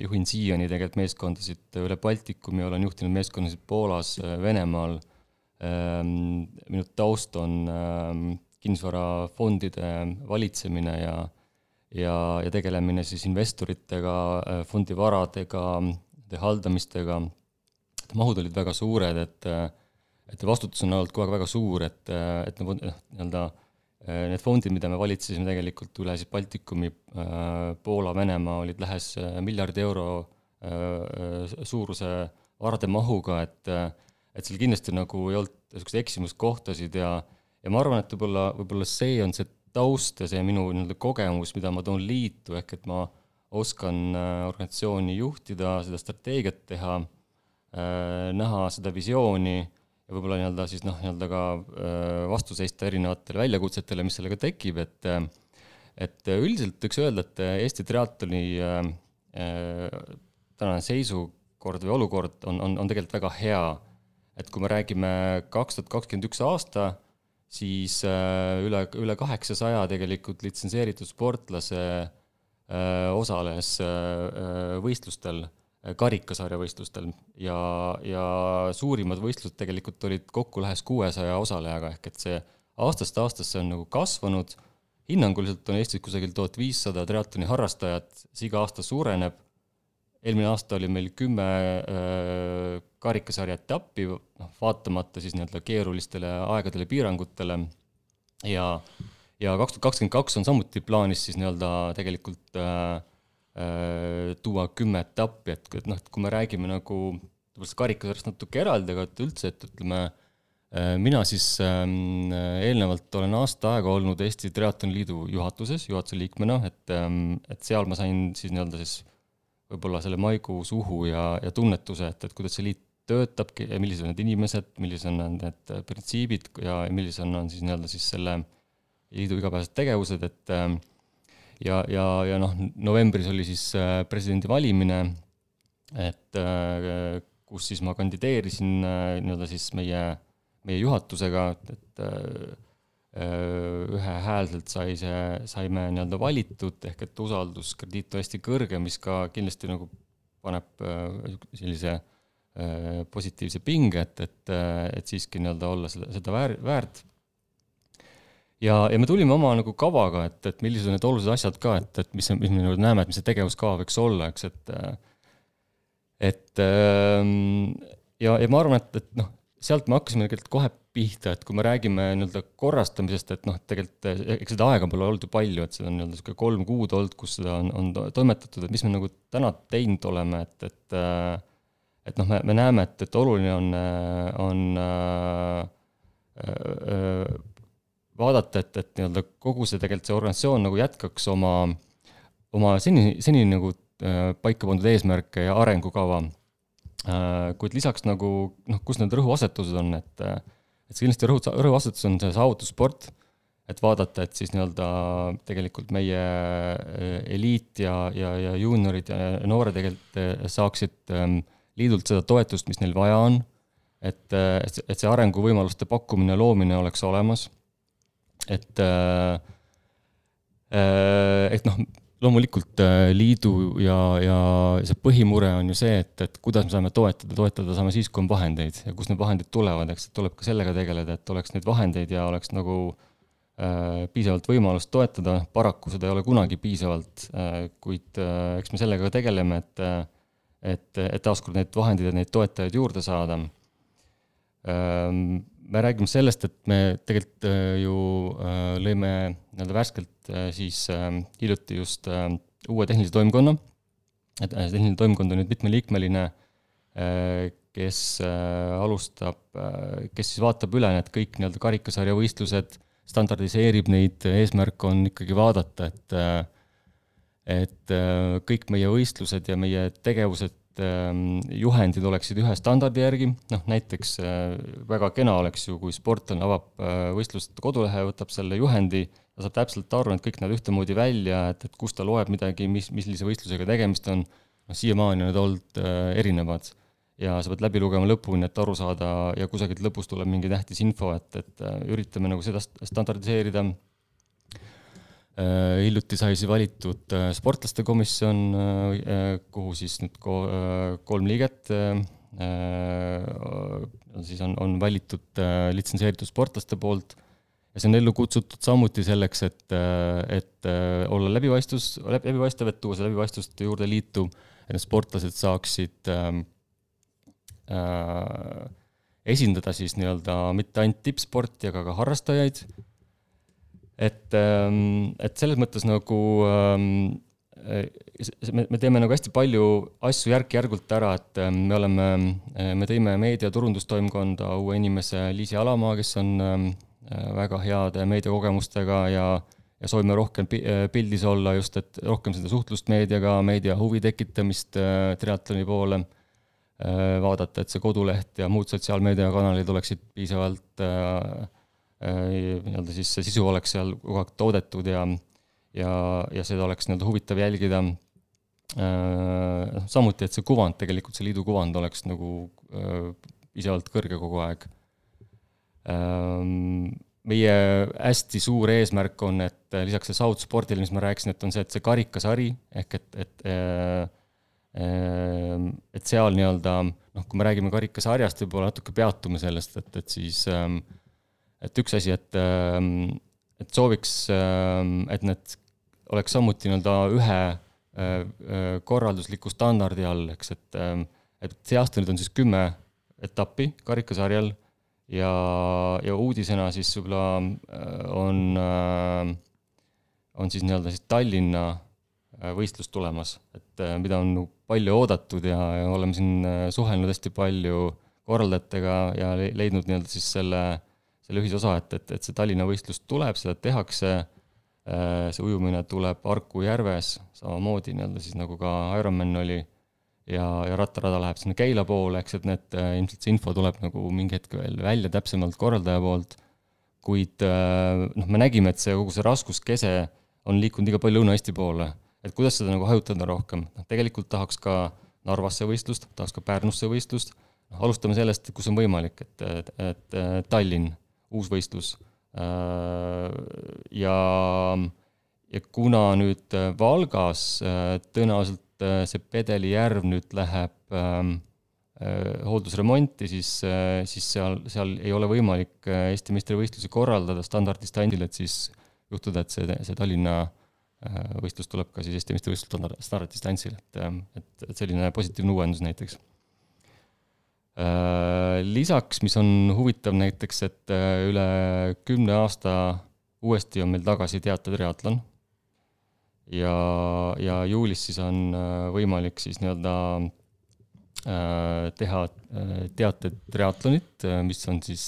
juhin siiani tegelikult meeskondasid üle Baltikumi, olen juhtinud meeskondasid Poolas, Venemaal. Ähm,, minu taust on ähm, kinnisvarafondide valitsemine ja äh, ja, ja tegelemine siis investoritega, äh, fondivaradega, haldamistega, mahud olid väga suured, et et vastutus on olnud kogu aeg väga suur, et, et noh, nii-öelda äh, need fondid, mida me valitsesime tegelikult üle siis Baltikumi, äh, Poola, Venemaa, olid lähes miljardi euro suuruse varade mahuga, et et seal kindlasti nagu ei olnud niisuguseid eksimuskohtasid ja ja ma arvan, et võib-olla, võib-olla see on see taust ja see minu nii-öelda kogemus, mida ma toon liitu, ehk et ma oskan äh, organisatsiooni juhtida, seda strateegiat teha, äh, näha seda visiooni ja võib-olla nii-öelda siis noh, nii-öelda ka äh, vastu seista erinevatele väljakutsetele, mis sellega tekib, et et üldiselt võiks öelda, et Eesti triatloni tänane seisukord või olukord on, on, on tegelikult väga hea. et kui me räägime kaks tuhat kakskümmend üks aasta, siis üle, üle kaheksasaja tegelikult litsenseeritud sportlase osales võistlustel karikasarja võistlustel ja, ja suurimad võistlused tegelikult olid kokku lähes kuuesaja osalejaga, ehk et see aastast aastasse on nagu kasvanud, hinnanguliselt on Eestis kusagil tuhat viissada triatloni harrastajat, see iga aasta suureneb, eelmine aasta oli meil kümme äh, karikasarja etappi, noh, vaatamata siis nii-öelda keerulistele aegadele, piirangutele. Ja ja kaks tuhat kakskümmend kaks on samuti plaanis siis nii-öelda tegelikult äh, Äh, tuua kümme etappi, et, et noh, et kui me räägime nagu võib-olla karikasarjast natuke eraldi, aga et üldse, et ütleme, äh, mina siis ähm, eelnevalt olen aasta aega olnud Eesti Triatloni Liidu juhatuses, juhatuse liikmena, et, ähm, et seal ma sain siis nii-öelda siis võib-olla selle maiguus uhu ja, ja tunnetuse, et, et kuidas see liit töötab, millised on need inimesed, millised on need printsiibid ja millised on, on siis nii-öelda siis selle liidu igapäevased tegevused, et ähm, ja, ja, ja noh, novembris oli siis äh, presidendi valimine, et äh, kus siis ma kandideerisin äh, nii-öelda siis meie, meie juhatusega, et ühehäälselt sai see, saime nii-öelda valitud, ehk et usalduskrediit on hästi kõrge, mis ka kindlasti nagu paneb sellise positiivse pinge, et, et, et siiski nii-öelda olla seda, seda väär, väärt. Ja, ja me tulime oma nagu kavaga, et, et millised on need olulised asjad ka, et, et mis, mis me nagu näeme, et mis see tegevuskava võiks olla, eks, et et ähm, ja, ja ma arvan, et, et noh, sealt me hakkasime tegelikult kohe pihta, et kui me räägime nii-öelda korrastamisest, et noh, et tegelikult eks seda aega pole olnud ju palju, et seda on nii-öelda niisugune kolm kuud olnud, kus seda on, on toimetatud, et mis me nagu täna teinud oleme, et, et et noh, me, me näeme, et, et oluline on, on äh, äh, vaadata, et, et nii-öelda kogu see tegelikult see organisatsioon nagu jätkaks oma, oma seni, seni nagu äh, paika pandud eesmärke ja arengukava äh,. kuid lisaks nagu noh, kus need rõhuasetused on, et, et see kindlasti rõhu, rõhuasetus on see saavutussport, et vaadata, et siis nii-öelda tegelikult meie äh, eliit ja, ja, ja juuniorid ja noored tegelikult äh, saaksid ähm, liidult seda toetust, mis neil vaja on, et, et, et see arenguvõimaluste pakkumine, loomine oleks olemas. Et, äh, äh, et noh, loomulikult äh, liidu ja, ja see põhimure on ju see, et, et kuidas me saame toetada, toetada saame siis, kui on vahendeid ja kust need vahendid tulevad, eks, et tuleb ka sellega tegeleda, et oleks neid vahendeid ja oleks nagu äh, piisavalt võimalust toetada, paraku seda ei ole kunagi piisavalt äh,, kuid äh, eks me sellega tegeleme, et et, et taaskord neid vahendeid ja neid toetajaid juurde saada. Ähm, me räägime sellest, et me tegelikult äh, ju äh, lõime nii-öelda värskelt äh, siis hiljuti just uue tehnilise toimkonna, et see tehniline toimkond on nüüd mitmeliikmeline, kes alustab, kes siis vaatab üle need kõik nii-öelda karikasarja võistlused, standardiseerib neid, eesmärk on ikkagi vaadata, et et kõik meie võistlused ja meie tegevused Ähm, juhendid oleksid ühe standardi järgi, noh näiteks äh, väga kena oleks ju, kui sportlane avab äh, võistluste kodulehe, võtab selle juhendi, ta saab täpselt aru, et kõik näevad ühtemoodi välja, et, et kust ta loeb midagi, mis, millise võistlusega tegemist on, noh siiamaani on need olnud äh, erinevad. ja sa pead läbi lugema lõpuni, et aru saada ja kusagilt lõpus tuleb mingi tähtis info, et, et üritame nagu seda standardiseerida. Äh, hiljuti sai siis valitud äh, sportlaste komisjon, äh, kuhu siis nüüd kolm liiget siis on, on valitud litsenseeritud sportlaste poolt. Ja see on ellu kutsutud samuti selleks, et, et olla läbipaistvus, läbipaistev, et tuua see läbipaistvust juurde liitu, et need sportlased saaksid äh, esindada siis nii-öelda mitte ainult tippsporti, aga ka harrastajaid et, ähm, et selles mõttes nagu ähm, me, me teeme nagu hästi palju asju järk-järgult ära, et ähm, me oleme, äh, me tõime meediaturundustoimkonda uue inimese Liisi Alamaa, kes on väga heade meediakogemustega ja, ja soovime rohkem äh, pildis olla just, et rohkem seda suhtlust meediaga, meedia huvi tekitamist äh, triatloni poole, vaadata, et see koduleht ja muud sotsiaalmeediakanalid oleksid piisavalt äh, Äh, nii-öelda siis see sisu oleks seal kogu aeg toodetud ja, ja, ja seda oleks nii-öelda huvitav jälgida. Äh, noh, samuti, et see kuvand, tegelikult see liidu kuvand oleks nagu äh, piisavalt kõrge kogu aeg. Ähm, meie hästi suur eesmärk on, et lisaks see South Spordile, mis ma rääkisin, et on see, et see karikasari ehk et, et et seal nii-öelda noh, kui me räägime karikasarjast, võib-olla natuke peatume sellest, et, et siis et üks asi, et, et sooviks, et need oleks samuti nii-öelda ühe korraldusliku standardi all, eks, et et see aasta nüüd on siis kümme etappi karikasarjal ja, ja uudisena siis võib-olla äh, on, äh, on siis nii-öelda siis Tallinna äh, võistlus tulemas, et mida on palju oodatud ja, ja oleme siin suhelnud hästi palju korraldajatega ja leidnud nii-öelda siis selle, selle ühisosa, et, et, et see Tallinna võistlus tuleb, seda tehakse, see ujumine tuleb Harku järves, samamoodi nii-öelda siis nagu ka Ironman oli ja, ja rattarada läheb sinna Keila poole, eks, et need, äh, ilmselt see info tuleb nagu mingi hetk veel välja täpsemalt korraldaja poolt, kuid äh, noh, me nägime, et see kogu see raskuskese on liikunud liiga palju Lõuna-Eesti poole. et kuidas seda nagu hajutada rohkem, noh tegelikult tahaks ka Narvasse võistlust, tahaks ka Pärnusse võistlust, noh alustame sellest, kus on võimalik, et, et, et Tallinn, uus võistlus. Äh, ja, ja kuna nüüd Valgas tõenäoliselt Äh, see Pedeli järv nüüd läheb ähm, äh, hooldusremonti, siis, äh, siis seal, seal ei ole võimalik Eesti meistrivõistlusi korraldada standarddistantsile, et siis juhtuda, et see, see Tallinna võistlus tuleb ka siis Eesti meistrivõistlus standarddistantsile, et, et, et selline positiivne uuendus näiteks. Lisaks, mis on huvitav näiteks, et üle kümne aasta uuesti on meil tagasi teatetriatlon ja, ja juulis siis on äh, võimalik siis nii-öelda äh, teha äh, teated triatlonit, mis on siis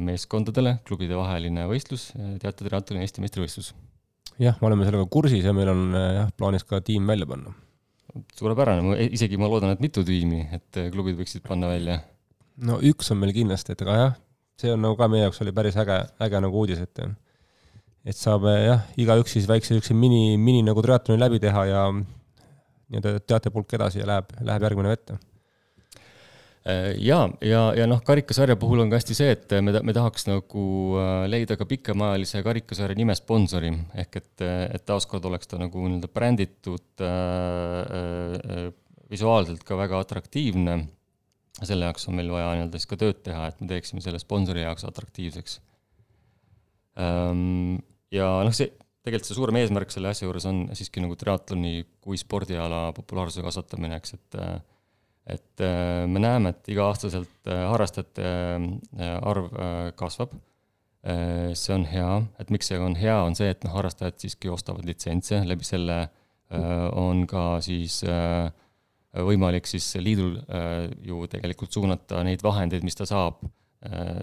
meeskondadele, klubide vaheline võistlus, teated triatloni Eesti meistrivõistlus. jah, me oleme sellega kursis ja meil on jah, plaanis ka tiim välja panna. Suurepärane, isegi ma loodan, et mitu tiimi, et klubid võiksid panna välja. no üks on meil kindlasti, et aga jah, see on nagu ka meie jaoks oli päris äge, äge nagu uudis, et et saab jah, igaüks siis väikse niisuguse mini, mini nagu triatloni läbi teha ja nii-öelda teatepulk edasi ja läheb, läheb järgmine vette. Äh, ja, ja, ja noh, karikasarja puhul on ka hästi see, et me, me tahaks nagu äh, leida ka pikemaajalise karikasarja nime sponsori, ehk et, et taaskord oleks ta nagu nii-öelda bränditud äh, visuaalselt ka väga atraktiivne. selle jaoks on meil vaja nii-öelda siis ka tööd teha, et me teeksime selle sponsori jaoks atraktiivseks ähm, ja noh, see, tegelikult see suurem eesmärk selle asja juures on siiski nagu triatloni kui spordiala populaarsuse kasvatamine, eks, et et äh, me näeme, et iga-aastaselt äh, harrastajate äh, arv kasvab. see on hea, et miks see on hea, on see, et noh, harrastajad siiski ostavad litsentse, läbi selle on ka siis võimalik siis liidul ju tegelikult suunata neid vahendeid, mis ta saab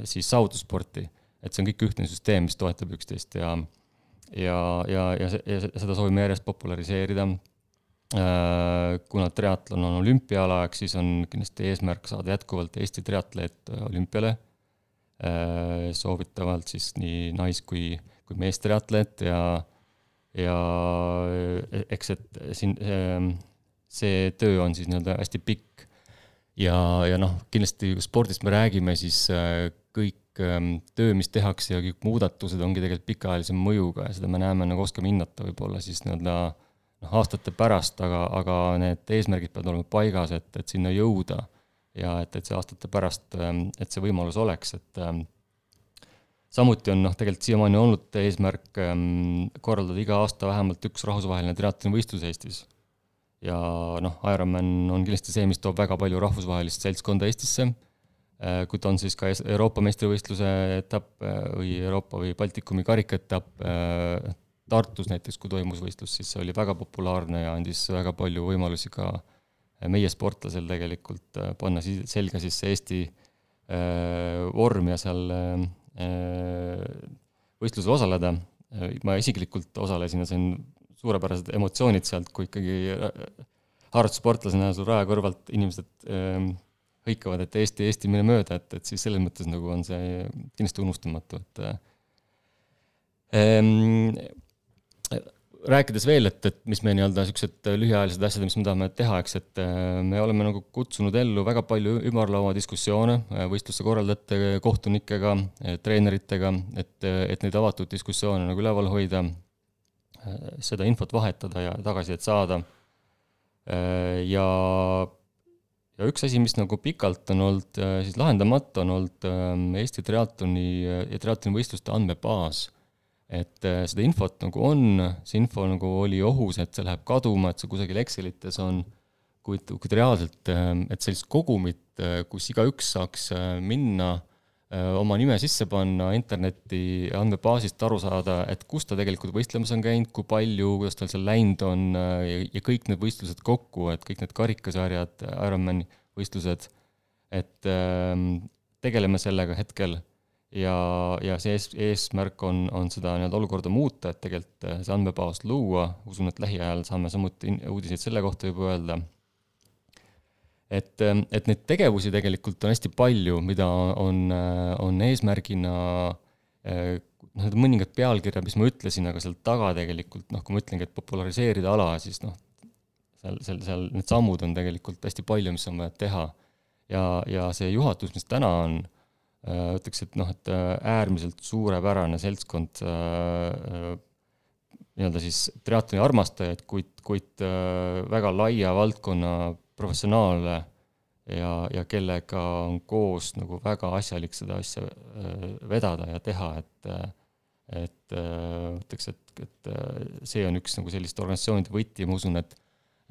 siis saavutussporti. et see on kõik ühtne süsteem, mis toetab üksteist ja ja, ja, ja, ja seda soovime järjest populariseerida. Äh, kuna triatlon on olümpiaala, eks siis on kindlasti eesmärk saada jätkuvalt Eesti triatleet olümpiale. Äh, soovitavalt siis nii nais- kui, kui meestriatleet ja, ja eks, et siin see, see töö on siis nii-öelda hästi pikk. ja, ja noh, kindlasti kui spordist me räägime, siis äh, kõik ähm, töö, mis tehakse ja kõik muudatused ongi tegelikult pikaajalise mõjuga ja seda me näeme, nagu oskame hinnata võib-olla siis nii-öelda noh, aastate pärast, aga, aga need eesmärgid peavad olema paigas, et, et sinna jõuda. ja et, et see aastate pärast, ähm, et see võimalus oleks, et ähm, samuti on noh, tegelikult siiamaani olnud eesmärk korraldada iga aasta vähemalt üks rahvusvaheline triatlonivõistlus Eestis. ja noh, Ironman on kindlasti see, mis toob väga palju rahvusvahelist seltskonda Eestisse Äh, kui ta on siis ka Euroopa meistrivõistluse etapp äh, või Euroopa või Baltikumi karikaetapp äh, Tartus näiteks, kui toimus võistlus, siis see oli väga populaarne ja andis väga palju võimalusi ka meie sportlasel tegelikult panna siis selga siis see Eesti vorm ja seal võistlusel osaleda. ma isiklikult osalesin ja sain suurepärased emotsioonid sealt, kui ikkagi harrastussportlasena sul raja kõrvalt inimesed hõikavad, et Eesti, Eesti, mine mööda, et, et siis selles mõttes nagu on see kindlasti unustamatu, et ähm, rääkides veel, et, et mis me nii-öelda siuksed lühiajalised asjad, mis me tahame teha, eks, et äh, me oleme nagu kutsunud ellu väga palju ümarlaua diskussioone äh, võistluste korraldajate, kohtunikega, treeneritega, et, et neid avatud diskussioone nagu üleval hoida, seda infot vahetada ja tagasisidet saada. ja, ja üks asi, mis nagu pikalt on olnud siis lahendamata, on olnud Eesti triatloni ja triatloni võistluste andmebaas et äh, seda infot nagu on, see info nagu oli ohus, et see läheb kaduma, et see kusagil Excelites on, kuid, kuid reaalselt, ähm, et sellist kogumit, äh, kus igaüks saaks äh, minna, oma nime sisse panna interneti andmebaasist aru saada, et kus ta tegelikult võistlemas on käinud, kui palju, kuidas tal seal läinud on ja, ja kõik need võistlused kokku, et kõik need karikasarjad, Ironmani võistlused, et ähm, tegeleme sellega hetkel ja, ja see ees, eesmärk on, on seda nii-öelda olukorda muuta, et tegelikult äh, see andmebaas luua, usun, et lähiajal saame samuti uudiseid selle kohta juba öelda. et, ähm, et neid tegevusi tegelikult on hästi palju, mida on, äh, on eesmärgina äh, noh, need mõningad pealkirjad, mis ma ütlesin, aga seal taga tegelikult noh, kui ma ütlengi, et populariseerida ala, siis noh, seal, seal, seal need sammud on tegelikult hästi palju, mis on vaja teha. ja, ja see juhatus, mis täna on ütleks, et noh, et äh, äärmiselt suurepärane seltskond äh, nii-öelda siis triatloni armastajaid, kuid, kuid väga laia valdkonna professionaale ja, ja kellega on koos nagu väga asjalik seda asja vedada ja teha, et et ütleks, et, et see on üks nagu selliste organisatsioonide võti ma usun, et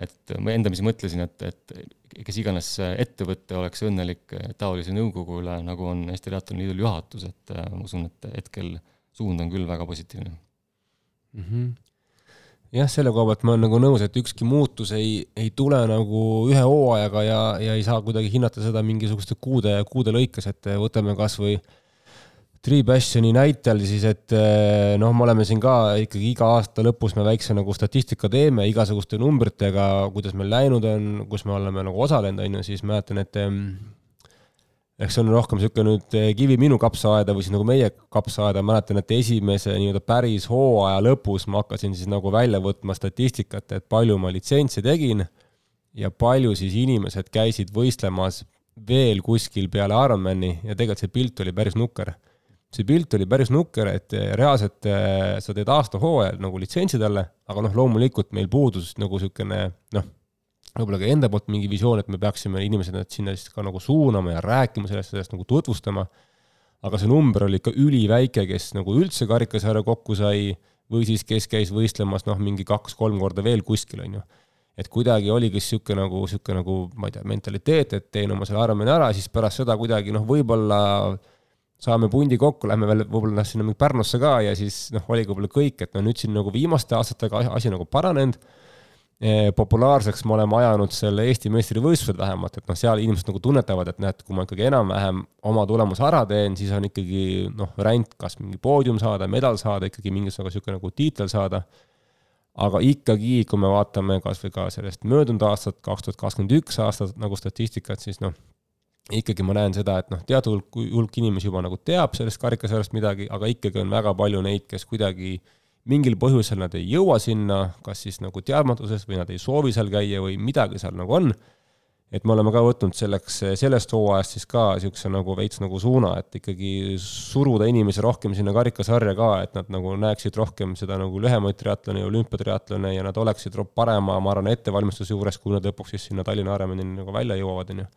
et ma endamisi mõtlesin, et, et kes iganes ettevõte oleks õnnelik taolise nõukogu üle, nagu on Eesti Triatloni Liidul juhatus, et äh, ma usun, et hetkel suund on küll väga positiivne mm. -hmm. jah, selle koha pealt ma olen nagu nõus, et ükski muutus ei, ei tule nagu ühe hooajaga ja, ja ei saa kuidagi hinnata seda mingisuguste kuude, kuude lõikes, et võtame kas või äh, Treepassioni näitel siis, et eh, noh, me oleme siin ka ikkagi iga aasta lõpus me väikse nagu statistika teeme igasuguste numbritega, kuidas meil läinud on, kus me oleme nagu osalenud, on ju, siis mäletan, et eks see on rohkem niisugune nüüd eh, kivi minu kapsaaeda või siis nagu meie kapsaaeda, mäletan, et esimese nii-öelda päris hooaja lõpus ma hakkasin siis nagu välja võtma statistikat, et palju ma litsentse tegin ja palju siis inimesed käisid võistlemas veel kuskil peale Ironmani ja tegelikult see pilt oli päris nukker see pilt oli päris nukker, et eh, reaalselt eh, sa teed aastahooajal nagu litsentsi talle, aga noh, loomulikult meil puudus nagu niisugune noh, võib-olla ka enda poolt mingi visioon, et me peaksime inimesed sinna siis ka nagu suunama ja rääkima sellest, sellest nagu tutvustama, aga see number oli ikka üliväike, kes nagu üldse karikasarja kokku sai või siis kes käis võistlemas noh, mingi kaks-kolm korda veel kuskil, on ju. et kuidagi oligi niisugune nagu, niisugune nagu ma ei tea, mentaliteet, et teen oma selle Ironmani ära, siis pärast seda kuidagi noh, võib-olla saame pundi kokku, lähme veel võib-olla noh, sinna Pärnusse ka ja siis noh, oligi võib-olla kõik, et no nüüd siin nagu viimaste aastatega asi nagu paranenud. E, populaarseks me oleme ajanud selle Eesti meistrivõistlused vähemalt, et noh, seal inimesed nagu tunnetavad, et näed, kui ma ikkagi enam-vähem oma tulemuse ära teen, siis on ikkagi noh, variant kas mingi poodium saada, medal saada, ikkagi mingisugune niisugune nagu tiitel saada. aga ikkagi, kui me vaatame kasvõi ka sellest möödunud aastat, kaks tuhat kakskümmend üks aastat nagu statistikat, siis noh ikkagi ma näen seda, et noh, teatud hulk, hulk inimesi juba nagu teab sellest karikasarjast midagi, aga ikkagi on väga palju neid, kes kuidagi mingil põhjusel nad ei jõua sinna, kas siis nagu teadmatusest või nad ei soovi seal käia või midagi seal nagu on. et me oleme ka võtnud selleks, sellest hooajast siis ka niisuguse nagu veits nagu suuna, et ikkagi suruda inimesi rohkem sinna karikasarja ka, et nad nagu näeksid rohkem seda nagu lühemaid triatlone ja olümpiatriatlone ja nad oleksid parema, ma arvan, ettevalmistuse juures, kui nad lõpuks siis sinna Tallinna Ironmanini nagu välja jõuavad, on ju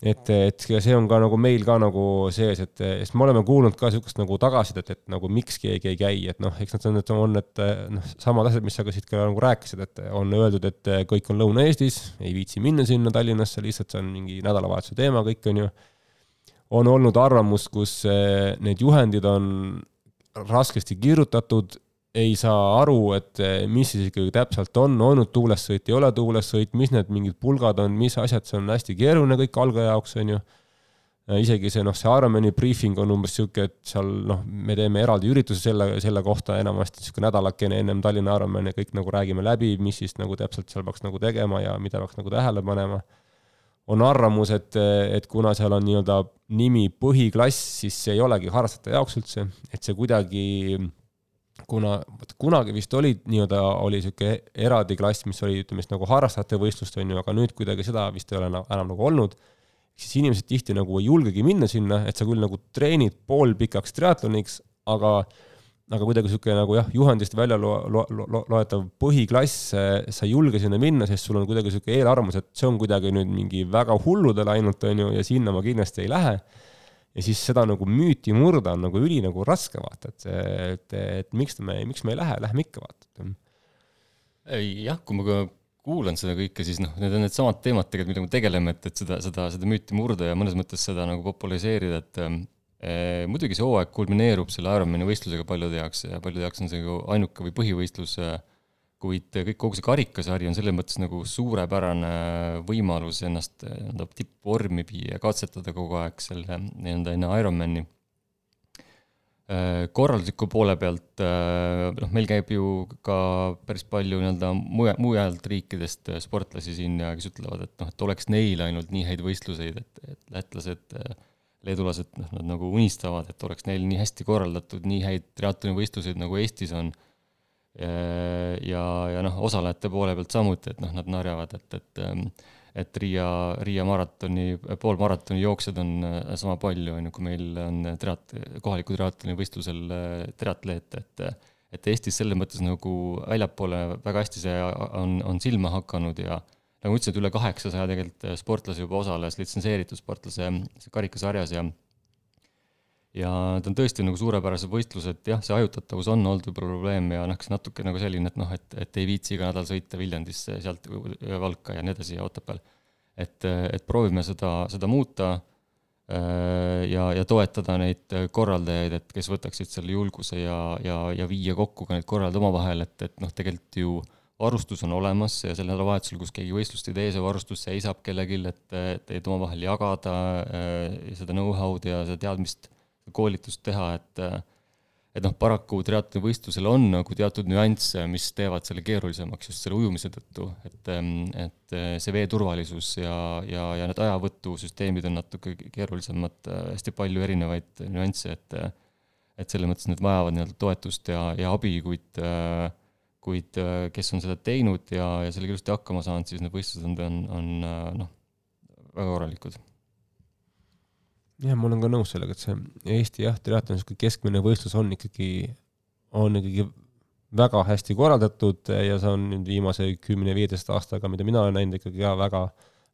et, et see on ka nagu meil ka nagu sees, et, sest me oleme kuulnud ka niisugust nagu tagasisidet, et nagu miks keegi ei käi, et noh, eks nad on, et on need noh, samad asjad, mis sa ka siit ka nagu rääkisid, et on öeldud, et kõik on Lõuna-Eestis, ei viitsi minna sinna Tallinnasse, lihtsalt see on mingi nädalavahetuse teema, kõik on ju. on olnud arvamus, kus eh, need juhendid on raskesti kirjutatud ei saa aru, et eh, mis siis ikkagi täpselt on olnud tuulessõit, ei ole tuulessõit, mis need mingid pulgad on, mis asjad, see on hästi keeruline kõik algaja jaoks, on ju. isegi see noh, see Ironmani briefing on umbes niisugune, et seal noh, me teeme eraldi ürituse selle, selle kohta enamasti niisugune nädalakene ennem Tallinna Ironmani, kõik nagu räägime läbi, mis siis nagu täpselt seal peaks nagu tegema ja mida peaks nagu tähele panema. on arvamus, et, et kuna seal on nii-öelda nimi põhiklass, siis see ei olegi harrastajate jaoks üldse, et see kuidagi kuna vot kunagi vist olid nii-öelda, oli niisugune eraldi klass, mis oli, ütleme siis nagu harrastajate võistlust, on ju, aga nüüd kuidagi seda vist ei ole enam, enam nagu olnud, siis inimesed tihti nagu ei julgegi minna sinna, et sa küll nagu treenid poolpikaks triatloniks, aga aga kuidagi niisugune nagu jah, juhendist välja lo-, lo-, lo-, loetav põhiklass, sa ei julge sinna minna, sest sul on kuidagi niisugune eelarvamus, et see on kuidagi nüüd mingi väga hulludele ainult, on ju, ja sinna ma kindlasti ei lähe ja siis seda nagu müüti murda on nagu üli nagu raske vaata, et et, et miks me, miks me ei lähe, lähme ikka vaata. jah, kui ma ka kuulan seda kõike, siis noh, need on needsamad teemad tegelikult, millega me tegeleme, et, et seda, seda, seda müüti murda ja mõnes mõttes seda nagu populariseerida, et eh, muidugi see hooaeg kulmineerub selle Ironmani võistlusega paljude jaoks ja paljude jaoks on see ju ainuke või põhivõistlus eh, kuid kõik, kogu see karikasari on selles mõttes nagu suurepärane võimalus ennast nii-öelda tippvormi viia katsetada kogu aeg selle nii-öelda enne Ironmani. korraldusliku poole pealt, noh, meil käib ju ka päris palju nii-öelda muja, mujalt riikidest sportlasi siin ja kes ütlevad, et noh, et oleks neil ainult nii häid võistluseid, et, et lätlased, leedulased, noh, nad nagu unistavad, et oleks neil nii hästi korraldatud, nii häid triatlonivõistluseid, nagu Eestis on ja, ja noh, osalejate poole pealt samuti, et noh, nad narjavad, et, et et Riia, Riia maratoni, poolmaratoni jooksjad on äh, sama palju, on ju, kui meil on triat-, kohaliku triatloni võistlusel äh, triatleete, et et Eestis selles mõttes nagu väljapoole väga hästi see on, on silma hakanud ja nagu ma ütlesin, et üle kaheksasaja tegelikult sportlase juba osales litsenseeritud sportlase karikasarjas ja ja need on tõesti nagu suurepärased võistlused, jah, see hajutatavus on olnud võib-olla probleem ja noh, kas natuke nagu selline, et noh, et, et ei viitsi iga nädal sõita Viljandisse, sealt Valka ja nii edasi ja Otepääl. et, et proovime seda, seda muuta äh, ja, ja toetada neid korraldajaid, et kes võtaksid selle julguse ja, ja, ja viia kokku ka need korraldajad omavahel, et, et noh, tegelikult ju varustus on olemas ja sel nädalavahetusel, kus keegi võistlust ei tee, see varustus seisab kellelgi, et, et, et omavahel jagada äh, seda know-how'd ja seda teadmist koolitust teha, et et noh, paraku triatlonivõistlusel on nagu teatud nüansse, mis teevad selle keerulisemaks just selle ujumise tõttu, et, et see vee turvalisus ja, ja, ja need ajavõtusüsteemid on natuke keerulisemad, hästi palju erinevaid nüansse, et et selles mõttes need vajavad nii-öelda toetust ja, ja abi, kuid kuid kes on seda teinud ja, ja sellega ilusti hakkama saanud, siis need võistlused on, on, on noh, väga korralikud jah, ma olen ka nõus sellega, et see Eesti jah, triatloni niisugune keskmine võistlus on ikkagi, on ikkagi väga hästi korraldatud ja see on nüüd viimase kümne-viieteist aastaga, mida mina olen näinud, ikkagi ka väga,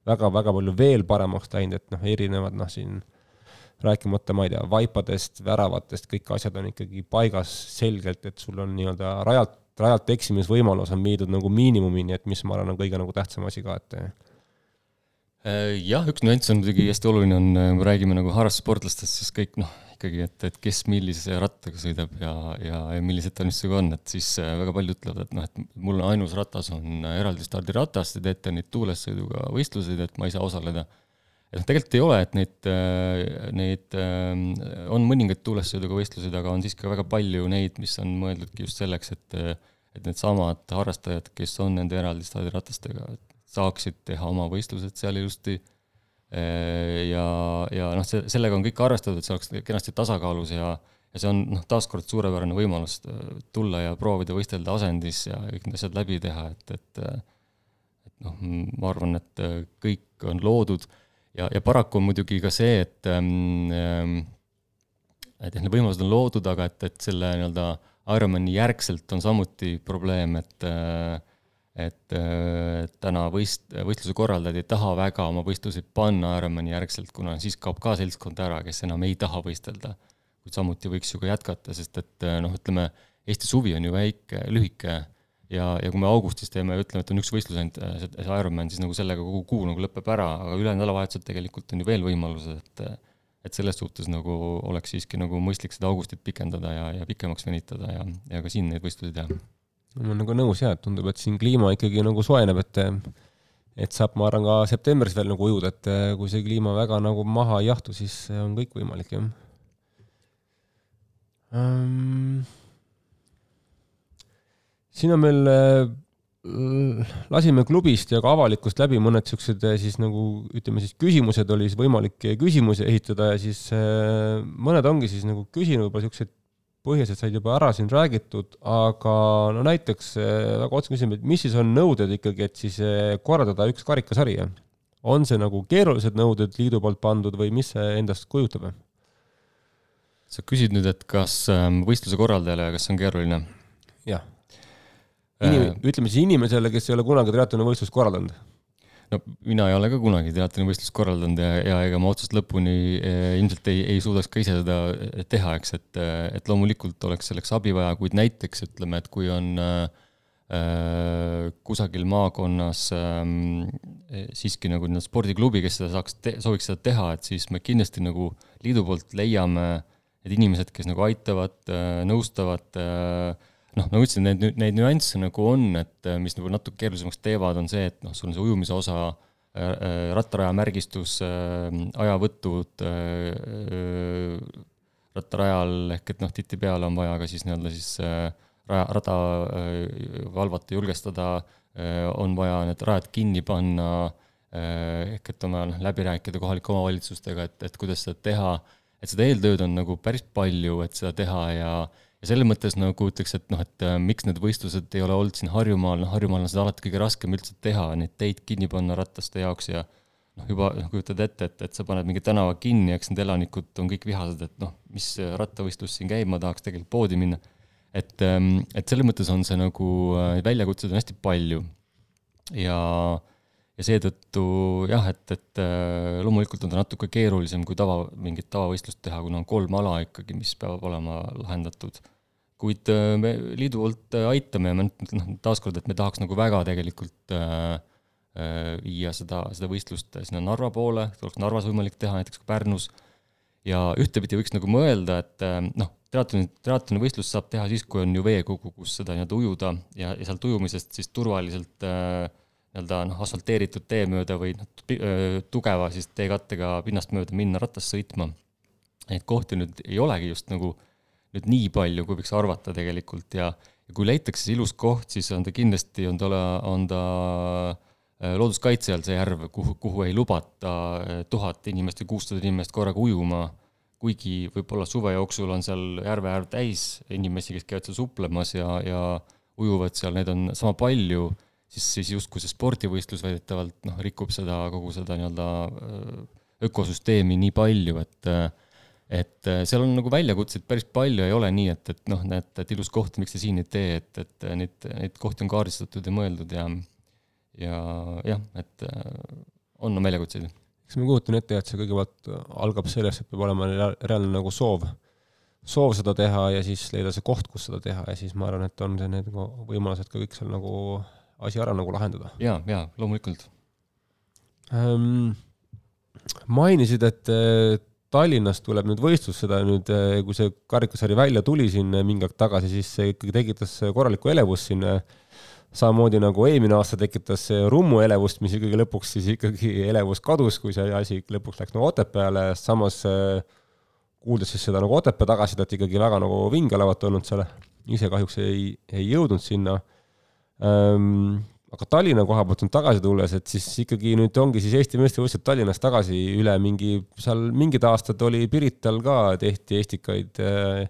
väga, väga palju veel paremaks läinud, et noh, erinevad noh, siin rääkimata, ma ei tea, vaipadest, väravatest, kõik asjad on ikkagi paigas selgelt, et sul on nii-öelda rajalt, rajalt eksimisvõimalus on viidud nagu miinimumini, et mis ma arvan, on kõige nagu tähtsam asi ka, et jah, üks nüanss on muidugi hästi oluline, on, äh, kui räägime nagu harrastussportlastest, siis kõik noh, ikkagi, et, et kes millise rattaga sõidab ja, ja, ja millise ettevalmistusega on, et siis äh, väga paljud ütlevad, et noh, et mul ainus ratas on eraldi stardiratas, te teete neid tuulessõiduga võistluseid, et ma ei saa osaleda. et noh, tegelikult ei ole, et neid, neid on mõningaid tuulessõiduga võistluseid, aga on siiski väga palju neid, mis on mõeldudki just selleks, et et needsamad harrastajad, kes on nende eraldi stardiratastega, et saaksid teha oma võistlused seal ilusti. ja, ja noh, see, sellega on kõik arvestatud, et see oleks kenasti tasakaalus ja, ja see on noh, taaskord suurepärane võimalus äh, tulla ja proovida võistelda asendis ja kõik need asjad läbi teha, et, et et noh, ma arvan, et äh, kõik on loodud ja, ja paraku on muidugi ka see, et ähm, ähm et need võimalused on loodud, aga et, et selle nii-öelda Ironmani järgselt on samuti probleem, et äh, et äh, täna võist-, võistluse korraldajad ei taha väga oma võistlusi panna Ironmani järgselt, kuna siis kaob ka seltskond ära, kes enam ei taha võistelda. kuid samuti võiks ju ka jätkata, sest et äh, noh, ütleme, Eesti suvi on ju väike, lühike ja, ja kui me augustis teeme, ütleme, et on üks võistlus ainult, äh, see Ironman, siis nagu sellega kogu kuu nagu lõpeb ära, aga ülejäänud nädalavahetused tegelikult on ju veel võimalused, et et selles suhtes nagu oleks siiski nagu mõistlik seda augustit pikendada ja, ja pikemaks venitada ja, ja ka siin neid võistlusi teha ma olen nagu nõus jah, et tundub, et siin kliima ikkagi nagu soojeneb, et et saab, ma arvan, ka septembris veel nagu ujuda, et kui see kliima väga nagu maha ei jahtu, siis on kõik võimalik, jah um,. siin on meil, lasime klubist ja ka avalikkust läbi mõned niisugused siis nagu ütleme siis küsimused, oli siis võimalik küsimusi esitada ja siis mõned ongi siis nagu küsinud võib-olla niisuguseid põhiasjad said juba ära siin räägitud, aga no näiteks väga otse küsime, et mis siis on nõuded ikkagi, et siis korraldada üks karikasari? on see nagu keerulised nõuded liidu poolt pandud või mis see endast kujutab? sa küsid nüüd, et kas ähm, võistluse korraldajale, kas see on keeruline? jah. Inim-, äh. ütleme siis inimesele, kes ei ole kunagi triatlonivõistlust korraldanud no mina ei ole ka kunagi triatlonivõistlust korraldanud ja, ja ega ma otsast lõpuni eh, ilmselt ei, ei suudaks ka ise seda teha, eks, et, et loomulikult oleks selleks abi vaja, kuid näiteks ütleme, et kui on äh, kusagil maakonnas äh, siiski nagu nii-öelda spordiklubi, kes seda saaks, sooviks seda teha, et siis me kindlasti nagu liidu poolt leiame need inimesed, kes nagu aitavad äh,, nõustavad äh, noh, nagu ütlesin, neid, neid nüansse nagu on, et äh, mis nagu natuke keerulisemaks teevad, on see, et noh, sul on see ujumise osa äh,, äh rattaraja märgistus äh,, ajavõtud äh, rattarajal, ehk et noh, tihtipeale on vaja ka siis nii-öelda siis äh, raja, rada äh, valvata, julgestada äh,, on vaja need rajad kinni panna äh,, ehk et on vaja noh, läbi rääkida kohalike omavalitsustega, et, et kuidas seda teha, et seda eeltööd on nagu päris palju, et seda teha ja ja selles mõttes nagu ütleks, et noh, et äh, miks need võistlused ei ole olnud siin Harjumaal, noh Harjumaal on seda alati kõige raskem üldse teha, neid teid kinni panna rataste jaoks ja noh, juba noh, kujutad ette, et, et sa paned mingi tänava kinni, eks need elanikud on kõik vihased, et noh, mis rattavõistlus siin käib, ma tahaks tegelikult poodi minna. et, ähm, et selles mõttes on see nagu, äh, väljakutseid on hästi palju. ja, ja seetõttu jah, et, et äh, loomulikult on ta natuke keerulisem kui tava, mingit tavavõistlust teha, kuna on kolm ala ikkagi, mis peavad olema lahendatud kuid äh, me liidu poolt äh, aitame noh, taaskord, et me tahaks nagu väga tegelikult äh, viia seda, seda võistlust sinna Narva poole, oleks Narvas võimalik teha, näiteks ka Pärnus. ja ühtepidi võiks nagu mõelda, et noh, triatloni, triatloni võistlust saab teha siis, kui on ju veekogu, kus seda nii-öelda ujuda ja, ja sealt ujumisest siis turvaliselt nii-öelda noh, asfalteeritud tee mööda või noh, tugeva siis teekattega pinnast mööda minna ratast sõitma. Neid kohti nüüd ei olegi just nagu äh, nüüd nii palju, kui võiks arvata tegelikult ja, ja kui leitakse see ilus koht, siis on ta kindlasti, on ta, on ta äh, looduskaitse all see järv, kuhu, kuhu ei lubata äh, tuhat inimest või kuussada inimest korraga ujuma, kuigi võib-olla suve jooksul on seal järve äär täis inimesi, kes käivad seal suplemas ja, ja ujuvad seal, neid on sama palju, siis, siis justkui see spordivõistlus väidetavalt noh, rikub seda, kogu seda nii-öelda äh, ökosüsteemi nii palju, et et äh, seal on nagu väljakutseid päris palju, ei ole nii, et, et noh, näed, et ilus koht, miks te siin ei tee, et, et äh, neid, neid kohti on kaardistatud ja mõeldud ja, ja jah, et äh, on väljakutseid. eks ma kujutan ette, et see kõigepealt algab sellest, et peab olema reaalne nagu soov, soov seda teha ja siis leida see koht, kus seda teha ja siis ma arvan, et on see need nagu võimalused ka kõik seal nagu asi ära nagu lahendada. ja, ja loomulikult ähm,. mainisid, et Tallinnas tuleb nüüd võistlus, seda nüüd, eh, kui see karikasari välja tuli siin mingi aeg tagasi, siis see ikkagi tekitas korralikku elevust siin. samamoodi nagu eelmine aasta tekitas Rummu elevust, mis ikkagi lõpuks siis ikkagi elevus kadus, kui see asi lõpuks läks nagu Otepääle, samas eh, kuuldes siis seda nagu Otepää tagasisidet ikkagi väga nagu vinge olevat olnud seal, ise kahjuks ei, ei jõudnud sinna ähm, aga Tallinna koha pealt nüüd tagasi tulles, et siis ikkagi nüüd ongi siis Eesti meistrivõistlused Tallinnas tagasi üle mingi, seal mingid aastad oli Pirital ka, tehti Estikaid äh,.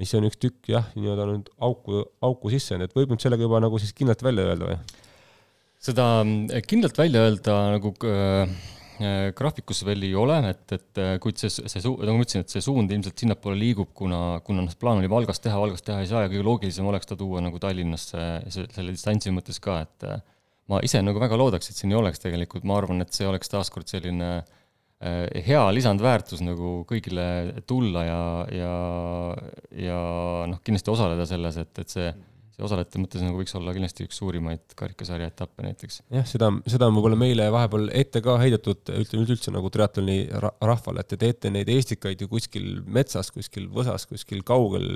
siis on üks tükk jah, nii-öelda nüüd auku, auku sisse, et võib nüüd sellega juba nagu siis kindlalt välja öelda või? seda kindlalt välja öelda nagu äh, graafikus veel ei ole, et, et äh, kuid see, see suu-, nagu ma ütlesin, et see suund ilmselt sinnapoole liigub, kuna, kuna noh, plaan oli Valgas teha, Valgas teha ei saa ja kõige loogilisem oleks ta tuua nagu Tallinnasse selle distantsi mõttes ka, et ma ise nagu väga loodaks, et siin ei oleks tegelikult, ma arvan, et see oleks taaskord selline äh, hea lisandväärtus nagu kõigile tulla ja, ja, ja noh, kindlasti osaleda selles, et, et see see osalejate mõttes nagu võiks olla kindlasti üks suurimaid karikasarja etappe näiteks. jah, seda, seda on võib-olla meile vahepeal ette ka heidetud, ütleme üldse nagu triatloni rahvale, et te teete neid Estikaid ju kuskil metsas, kuskil võsas, kuskil kaugel,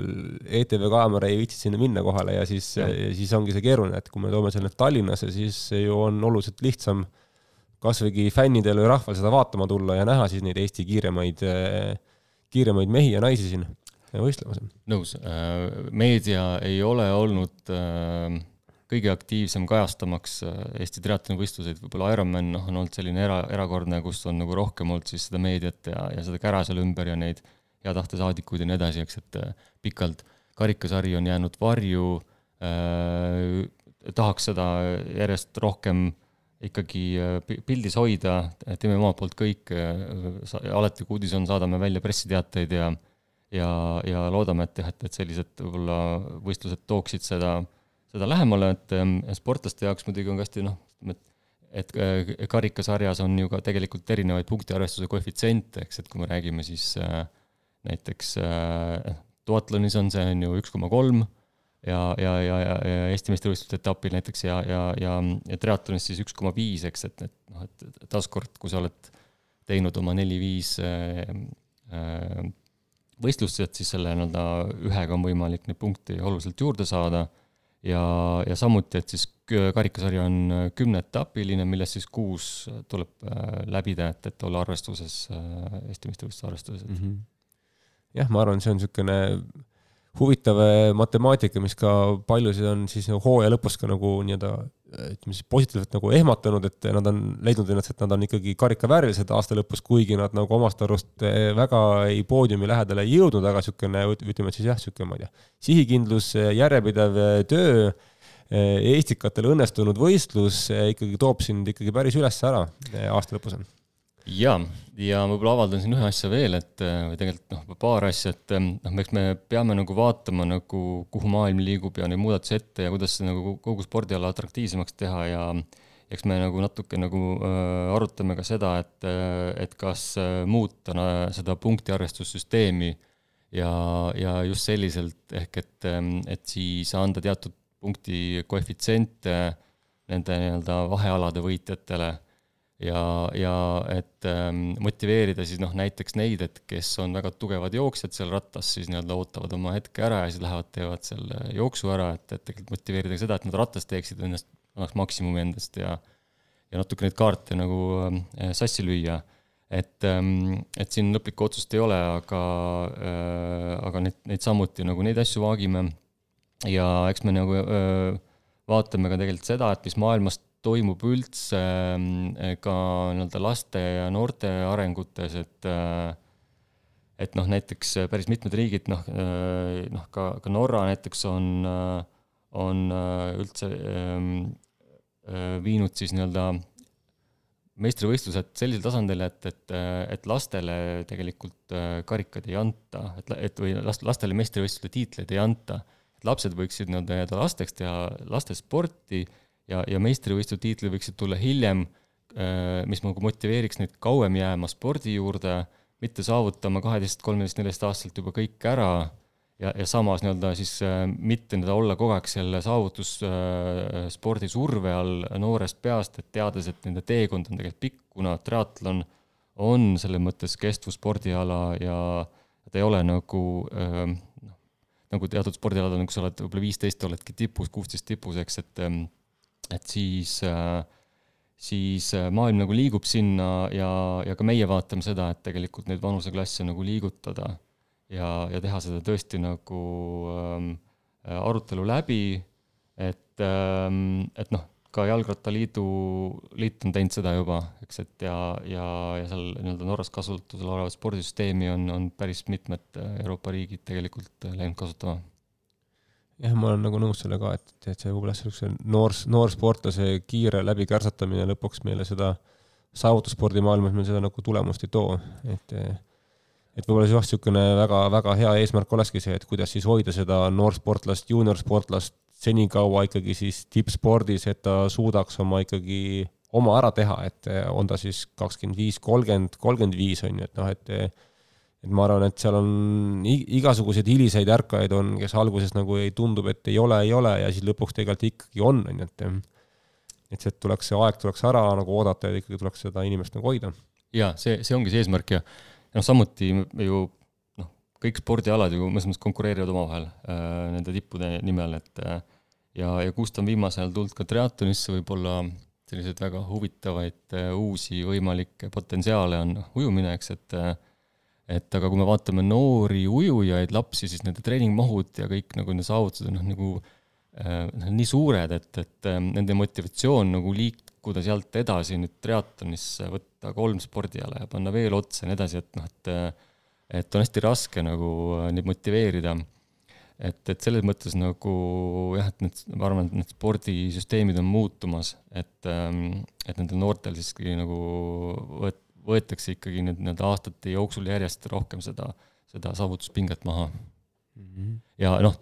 ETV kaamera ei viitsi sinna minna kohale ja siis, siis ongi see keeruline, et kui me toome selle Tallinnasse, siis ju on oluliselt lihtsam kasvõi fännidel või rahval seda vaatama tulla ja näha siis neid Eesti kiiremaid, kiiremaid mehi ja naisi siin võistlemas. nõus, äh, meedia ei ole olnud äh, kõige aktiivsem kajastamaks äh, Eesti triatlonivõistluseid, võib-olla Ironman noh, on olnud selline era, erakordne, kus on nagu rohkem olnud siis seda meediat ja, ja seda kära seal ümber ja neid hea tahte saadikuid ja nii edasi, eks, et pikalt. karikasari on jäänud varju äh,, tahaks seda järjest rohkem ikkagi pildis hoida, teeme omalt poolt kõik, alati kui uudis on, saadame välja pressiteateid ja ja, ja loodame, et jah, et, et sellised võib-olla võistlused tooksid seda, seda lähemale, et sportlaste jaoks muidugi on ka hästi noh, et et karikasarjas on ju ka tegelikult erinevaid punktiarvestuse koefitsiente, eks, et kui me räägime siis äh, näiteks äh, duatlonis on see on ju üks koma kolm ja, ja, ja, ja, ja Eesti meistrivõistluste etapil näiteks ja, ja, ja, ja triatlonis siis üks koma viis, eks, et, et noh, et taaskord, kui sa oled teinud oma neli-viis äh, äh, võistlust, et siis selle nii-öelda ühega on võimalik neid punkte oluliselt juurde saada ja, ja samuti, et siis karikasari on kümneetapiline, millest siis kuus tuleb läbida, et, et olla arvestuses, Eesti meistrivõistluse arvestuses mm. -hmm jah, ma arvan, see on niisugune huvitav äh, matemaatika, mis ka paljusid on siis nagu hooaja lõpus ka nagu nii-öelda ütleme siis positiivselt nagu ehmatanud, et nad on leidnud ennast, et nad on ikkagi karikaväärilised aasta lõpus, kuigi nad nagu omast arust äh, väga ei poodiumi lähedale ei jõudnud, aga niisugune, ütleme siis jah, niisugune, ma ei tea, sihikindlus, järjepidev äh, töö, Eestikatel õnnestunud võistlus ikkagi toob sind ikkagi päris üles ära aasta lõpus on ja, ja võib-olla avaldan siin ühe asja veel, et või tegelikult noh, paar asja, et noh, eks me peame nagu vaatama nagu, kuhu maailm liigub ja neid muudatusi ette ja kuidas nagu kogu spordiala atraktiivsemaks teha ja eks me nagu natuke nagu äh, arutame ka seda, et, et kas äh, muuta no, seda punktiarvestussüsteemi ja, ja just selliselt ehk et, et siis anda teatud punkti koefitsiente nende nii-öelda vahealade võitjatele ja, ja et ähm, motiveerida siis noh, näiteks neid, et kes on väga tugevad jooksjad seal rattas, siis nii-öelda ootavad oma hetke ära ja siis lähevad, teevad selle jooksu ära, et, et tegelikult motiveerida ka seda, et nad rattas teeksid ennast, annaks maksimumi endast ja ja natuke neid kaarte nagu äh, sassi lüüa. et ähm,, et siin lõplikku otsust ei ole, aga äh,, aga neid, neid samuti nagu neid asju vaagime ja eks me nagu äh, vaatame ka tegelikult seda, et mis maailmas toimub üldse ähm, ka nii-öelda laste ja noorte arengutes, et äh, et noh, näiteks päris mitmed riigid, noh, äh, noh ka, ka Norra näiteks on, äh, on üldse ähm, viinud siis nii-öelda meistrivõistlused sellisele tasandile, et, et, et lastele tegelikult karikaid ei anta, et, et või last, lastele meistrivõistluste tiitleid ei anta. lapsed võiksid nii-öelda jääda lasteks, teha lastesporti ja, ja meistrivõistluste tiitlid võiksid tulla hiljem, äh, mis nagu motiveeriks neid kauem jääma spordi juurde, mitte saavutama kaheteist, kolmeteist, neljateist aastaselt juba kõik ära ja, ja samas nii-öelda siis äh, mitte nii-öelda olla kogu aeg selle saavutusspordi äh, surve all noorest peast, et teades, et nende teekond on tegelikult pikk, kuna triatlon on selles mõttes kestvusspordiala ja ta ei ole nagu noh, nagu teatud spordialadel, nagu sa oled võib-olla viisteist, oledki tipus, kuusteist tipus, eks, et ähm, et siis, äh, siis äh, maailm nagu liigub sinna ja, ja ka meie vaatame seda, et tegelikult neid vanuseklasse nagu liigutada ja, ja teha seda tõesti nagu ähm, arutelu läbi, et ähm,, et noh, ka Jalgrattaliidu, liit on teinud seda juba, eks, et ja, ja, ja seal nii-öelda Norras kasutusel olevat spordisüsteemi on, on päris mitmed äh, Euroopa riigid tegelikult läinud kasutama jah, ma olen nagu nõus sellega, et, et see võib-olla niisuguse noor, noorsportlase kiire läbikärsatamine lõpuks meile seda saavutusspordimaailmas meil seda nagu tulemust ei too, et et võib-olla jah, niisugune väga-väga hea eesmärk olekski see, et kuidas siis hoida seda noorsportlast, juuniorsportlast senikaua ikkagi siis tippspordis, et ta suudaks oma ikkagi oma ära teha, et on ta siis kakskümmend viis, kolmkümmend, kolmkümmend viis on ju, et noh, et et ma arvan, et seal on igasuguseid hiliseid ärkajaid on, kes alguses nagu ei, tundub, et ei ole, ei ole ja siis lõpuks tegelikult ikkagi on, on ju, et et see tuleks, see aeg tuleks ära nagu oodata ja ikkagi tuleks seda inimest nagu hoida. jaa, see, see ongi see eesmärk ja noh, samuti ju noh, kõik spordialad ju mõnes mõttes konkureerivad omavahel äh, nende tippude nimel, et äh, ja, ja kust on viimasel ajal tulnud ka triatlonisse võib-olla selliseid väga huvitavaid äh, uusi võimalikke potentsiaale on noh, ujumine, eks, et äh, et aga kui me vaatame noori ujujaid, lapsi, siis nende treeningmahud ja kõik nagu nende saavutused on noh, nagu äh, nii suured, et, et äh, nende motivatsioon nagu liikuda sealt edasi nüüd triatlonisse, võtta kolm spordiala ja panna veel otsa ja nii edasi, et noh, et äh, et on hästi raske nagu äh, neid motiveerida. et, et selles mõttes nagu jah, et need, ma arvan, et need spordisüsteemid on muutumas, et, ähm, et nendel noortel siiski nagu võet-, võetakse ikkagi nüüd nii-öelda aastate jooksul järjest rohkem seda, seda saavutuspinget maha mm. -hmm. ja noh,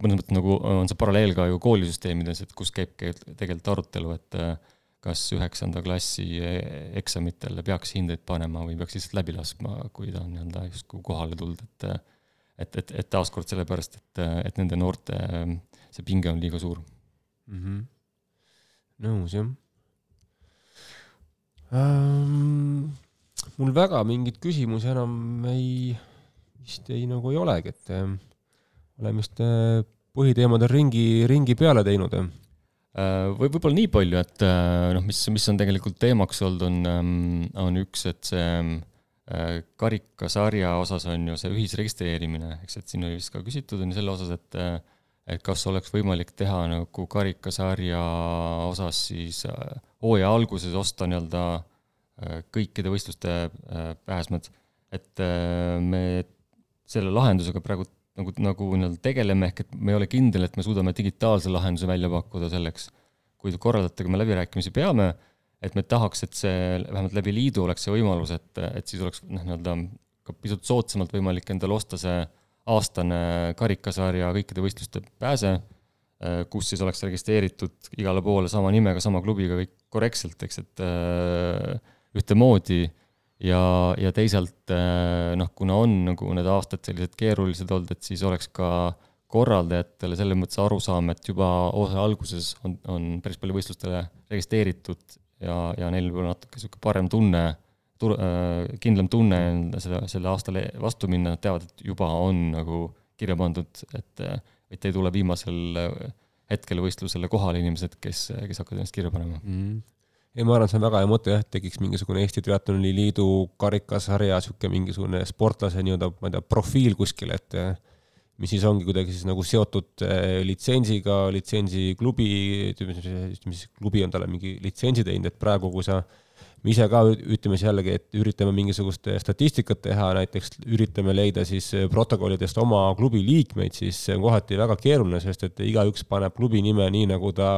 mõnes mõttes nagu on see paralleel ka ju koolisüsteemides, et kus käib tegelikult arutelu, et äh, kas üheksanda klassi eksamitel peaks hindeid panema või peaks lihtsalt läbi laskma, kui ta on nii-öelda justkui kohale tulnud, et et, et, et taaskord sellepärast, et, et nende noorte see pinge on liiga suur mm. -hmm. nõus, jah ähm,. mul väga mingeid küsimusi enam ei, vist ei nagu ei olegi, et äh, oleme vist äh, põhiteemadel ringi, ringi peale teinud Äh, või võib-olla nii palju, et äh, noh, mis, mis on tegelikult teemaks olnud, on, on üks, et see äh, karikasarja osas on ju see ühisregistreerimine, eks, et siin oli vist ka küsitud, on ju selle osas, et et kas oleks võimalik teha nagu karikasarja osas siis hooaja alguses osta nii-öelda kõikide võistluste pääsmed, et me selle lahendusega praegu nagu, nagu nii-öelda tegeleme, ehk et me ei ole kindel, et me suudame digitaalse lahenduse välja pakkuda selleks. kui korraldajatega me läbirääkimisi peame, et me tahaks, et see vähemalt läbi liidu oleks see võimalus, et, et siis oleks noh, nii-öelda ka pisut soodsamalt võimalik endale osta see aastane karikasarja kõikide võistluste pääse, kus siis oleks registreeritud igale poole sama nimega, sama klubiga kõik korrektselt, eks, et ühtemoodi. Ja, ja teisalt äh, noh, kuna on nagu need aastad sellised keerulised olnud, et siis oleks ka korraldajatele selles mõttes arusaam, et juba hooaja alguses on, on päris palju võistlustele registreeritud ja, ja neil võib olla natuke niisugune parem tunne, äh, kindlam tunne seda, selle aastale vastu minna, nad teavad, et juba on nagu kirja pandud, et, et ei tule viimasel hetkel võistlusele kohale inimesed, kes, kes hakkavad ennast kirja panema mm. ei, ma arvan, see on väga hea mõte jah, et tekiks mingisugune Eesti Triatloni Liidu karikasarja, sihuke mingisugune sportlase nii-öelda, ma ei tea, profiil kuskil, et mis siis ongi kuidagi siis nagu seotud litsentsiga, litsentsiklubi, ütleme siis, klubi on talle mingi litsentsi teinud, et praegu, kui sa me ise ka ütleme siis jällegi, et üritame mingisugust statistikat teha, näiteks üritame leida siis protokollidest oma klubi liikmeid, siis see on kohati väga keeruline, sest et igaüks paneb klubi nime nii, nagu ta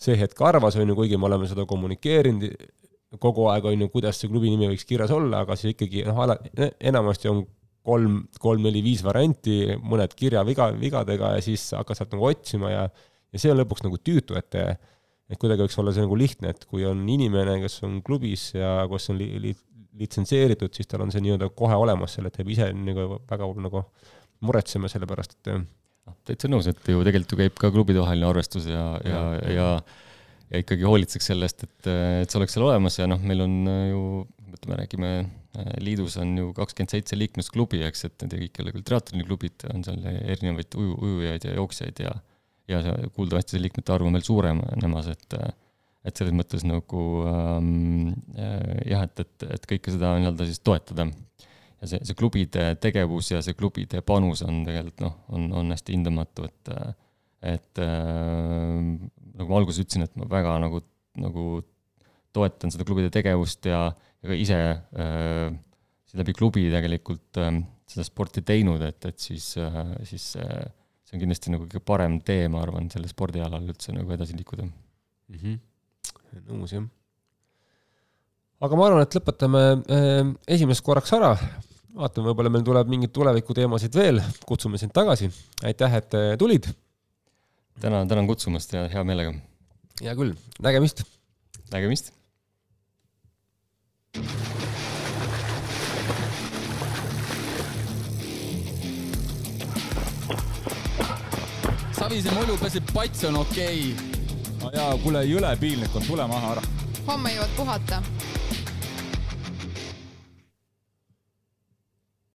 see hetk arvas, on ju, kuigi me oleme seda kommunikeerinud kogu aeg, on ju, kuidas see klubi nimi võiks kirjas olla, aga siis ikkagi noh, ala, enamasti on kolm, kolm-neli-viis varianti, mõned kirjaviga, vigadega ja siis hakkad sealt nagu otsima ja ja see on lõpuks nagu tüütu, et et kuidagi võiks olla see nagu lihtne, et kui on inimene, kes on klubis ja kus on li, li, litsenseeritud, siis tal on see nii-öelda kohe olemas, selle, et jääb ise nagu väga nagu muretsema selle pärast, et noh, täitsa nõus, et ju tegelikult ju käib ka klubide vaheline arvestus ja, ja, ja, ja ja ikkagi hoolitseks sellest, et, et see oleks seal olemas ja noh, meil on ju, ütleme, räägime, liidus on ju kakskümmend seitse liikmesklubi, eks, et need kõik ei ole küll triatloniklubid, on seal erinevaid uju, ujujaid ja jooksjaid ja ja kuuldavasti see liikmete arv on veel suurenemas, et et selles mõttes nagu ähm, jah, et, et, et kõike seda nii-öelda siis toetada. Ja see, see klubide tegevus ja see klubide panus on tegelikult noh, on, on hästi hindamatu, et, et äh, nagu ma alguses ütlesin, et ma väga nagu, nagu toetan seda klubide tegevust ja, ja ka ise äh, läbi klubi tegelikult äh, seda sporti teinud, et, et siis äh,, siis äh, see on kindlasti nagu kõige parem tee, ma arvan, sellel spordialal üldse nagu edasi liikuda mm. -hmm. nõus, jah aga ma arvan, et lõpetame äh, esimest korraks ära vaatame, võib-olla meil tuleb mingeid tulevikuteemasid veel, kutsume sind tagasi. aitäh, et äh, tulid. tänan, tänan kutsumast ja hea meelega. hea küll, nägemist. nägemist. Savise mulju peseb pats on okei okay.. no jaa, kuule, jõle piinlik on, tule maha ära. homme jõuad puhata